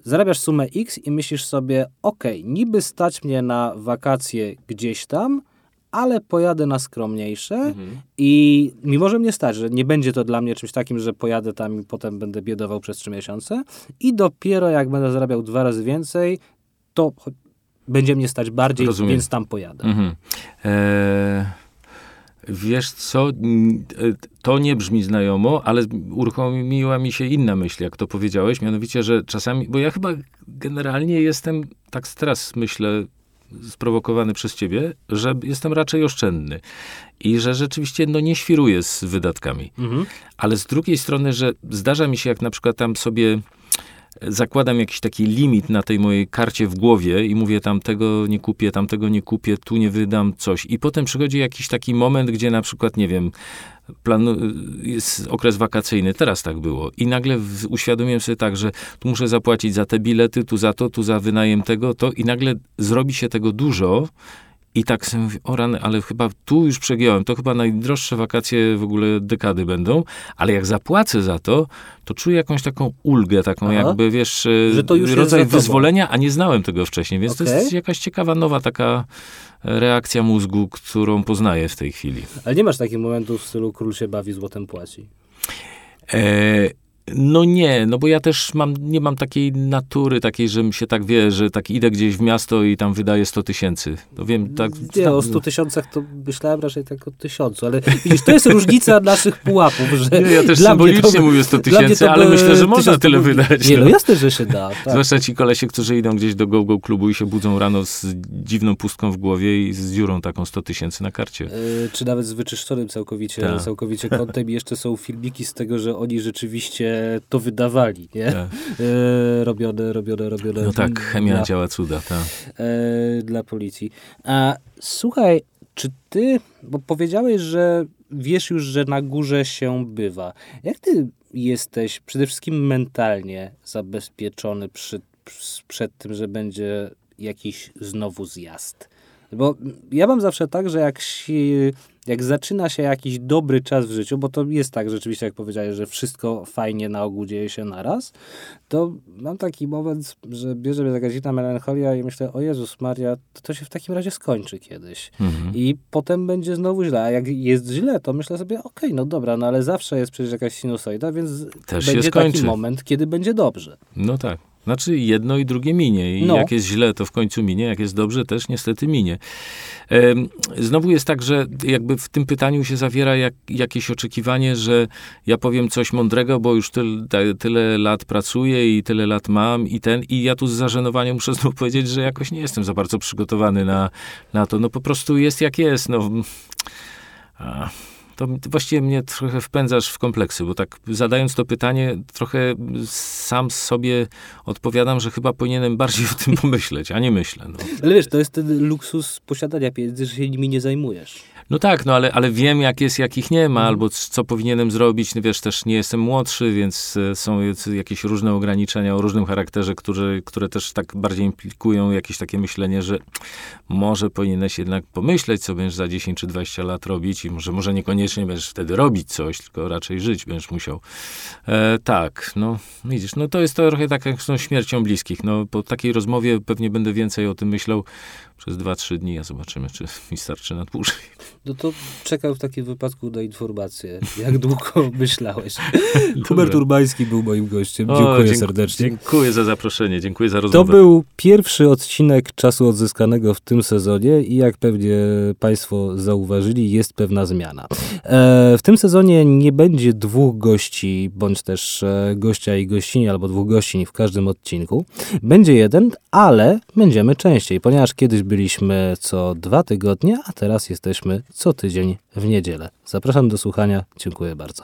zarabiasz sumę X i myślisz sobie, okej, niby stać mnie na wakacje gdzieś tam, ale pojadę na skromniejsze Mhm. i mimo, że mnie stać, że nie będzie to dla mnie czymś takim, że pojadę tam i potem będę biedował przez trzy miesiące i dopiero jak będę zarabiał dwa razy więcej, to będzie mnie stać bardziej, Rozumiem. więc tam pojadę. Mhm. Eee, wiesz co, e, to nie brzmi znajomo, ale uruchomiła mi się inna myśl, jak to powiedziałeś, mianowicie, że czasami, bo ja chyba generalnie jestem, tak teraz myślę, sprowokowany przez ciebie, że jestem raczej oszczędny i że rzeczywiście no, nie świruję z wydatkami. Mhm. Ale z drugiej strony, że zdarza mi się, jak na przykład tam sobie zakładam jakiś taki limit na tej mojej karcie w głowie i mówię tam tego nie kupię, tamtego nie kupię, tu nie wydam coś. I potem przychodzi jakiś taki moment, gdzie na przykład, nie wiem, planu, jest okres wakacyjny, teraz tak było. I nagle w, uświadomiłem sobie tak, że tu muszę zapłacić za te bilety, tu za to, tu za wynajem tego, to i nagle zrobi się tego dużo i tak sobie mówię, o rany, ale chyba tu już przegiąłem, to chyba najdroższe wakacje w ogóle dekady będą, ale jak zapłacę za to, to czuję jakąś taką ulgę, taką Aha. jakby, wiesz, e, to rodzaj wyzwolenia, a nie znałem tego wcześniej, więc to Okej. jest jakaś ciekawa, nowa taka reakcja mózgu, którą poznaję w tej chwili. Ale nie masz takich momentów w stylu król się bawi, złotem płaci. E, no nie, no bo ja też mam, nie mam takiej natury takiej, że mi się tak wie, że tak idę gdzieś w miasto i tam wydaję 100 tysięcy. No wiem, tak... Nie, o 100 tysiącach to myślałem raczej tak o tysiącu, ale widzisz, to jest różnica [laughs] naszych pułapów, że Nie, ja też symbolicznie to- mówię 100 dla mnie tysięcy, ale myślę, że można tyle by- wydać. Nie, no no. jasne, że się da. Tak. Zwłaszcza ci kolesie, którzy idą gdzieś do go-go klubu i się budzą rano z dziwną pustką w głowie i z dziurą taką 100 tysięcy na karcie. Y, Czy nawet z wyczyszczonym całkowicie, Tak. całkowicie [laughs] kątem i jeszcze są filmiki z tego, że oni rzeczywiście to wydawali, nie? Tak. Y, robione, robione, robione. No tak, chemia dla, działa cuda, tak. e, dla policji. A słuchaj, czy ty, bo powiedziałeś, że wiesz już, że na górze się bywa. Jak ty jesteś przede wszystkim mentalnie zabezpieczony przy, przed tym, że będzie jakiś znowu zjazd? Bo ja mam zawsze tak, że jak, się, jak zaczyna się jakiś dobry czas w życiu, bo to jest tak rzeczywiście, jak powiedziałeś, że wszystko fajnie na ogół dzieje się naraz, to mam taki moment, że bierze mnie taka dziwna melancholia i myślę, o Jezus Maria, to, to się w takim razie skończy kiedyś. Mhm. I potem będzie znowu źle. A jak jest źle, to myślę sobie, okej, no dobra, no ale zawsze jest przecież jakaś sinusoida, więc Też będzie taki moment, kiedy będzie dobrze. No tak. Znaczy jedno i drugie minie. I No. jak jest źle, to w końcu minie. Jak jest dobrze, też niestety minie. Znowu jest tak, że jakby w tym pytaniu się zawiera jak, jakieś oczekiwanie, że ja powiem coś mądrego, bo już tyl, ta- tyle lat pracuję i tyle lat mam i ten. I ja tu z zażenowaniem muszę [laughs] znowu powiedzieć, że jakoś nie jestem za bardzo przygotowany na, na to. No po prostu jest jak jest. No. A, to właściwie mnie trochę wpędzasz w kompleksy, bo tak zadając to pytanie, trochę sam sobie odpowiadam, że chyba powinienem bardziej o tym [laughs] pomyśleć, a nie myślę. No, Ale wiesz, to jest ten luksus posiadania pieniędzy, że się nimi nie zajmujesz. No tak, no ale, ale wiem, jak jest, jakich nie ma, Mhm. albo co powinienem zrobić. No wiesz, też nie jestem młodszy, więc e, są jakieś różne ograniczenia o różnym charakterze, które, które też tak bardziej implikują jakieś takie myślenie, że może powinieneś jednak pomyśleć, co będziesz za 10 czy 20 lat robić i może, może niekoniecznie niekoniecznie będziesz wtedy robić coś, tylko raczej żyć będziesz musiał. E, tak, no widzisz, no to jest to trochę tak jak z tą śmiercią bliskich. No po takiej rozmowie pewnie będę więcej o tym myślał przez 2-3 dni, a zobaczymy, czy [laughs] mi starczy na dłużej. No to czekam w takim wypadku na informację. Jak długo [laughs] myślałeś? Hubert Urbański był moim gościem. Dziękuję dziękuję serdecznie. Dziękuję za zaproszenie, dziękuję za To rozmowę. był pierwszy odcinek czasu odzyskanego w tym sezonie i jak pewnie Państwo zauważyli, jest pewna zmiana. E, w tym sezonie nie będzie dwóch gości, bądź też e, gościa i gościni, albo dwóch gościń w każdym odcinku. Będzie jeden, ale będziemy częściej, ponieważ Kiedyś byliśmy co dwa tygodnie, a teraz jesteśmy co tydzień w niedzielę. Zapraszam do słuchania. Dziękuję bardzo.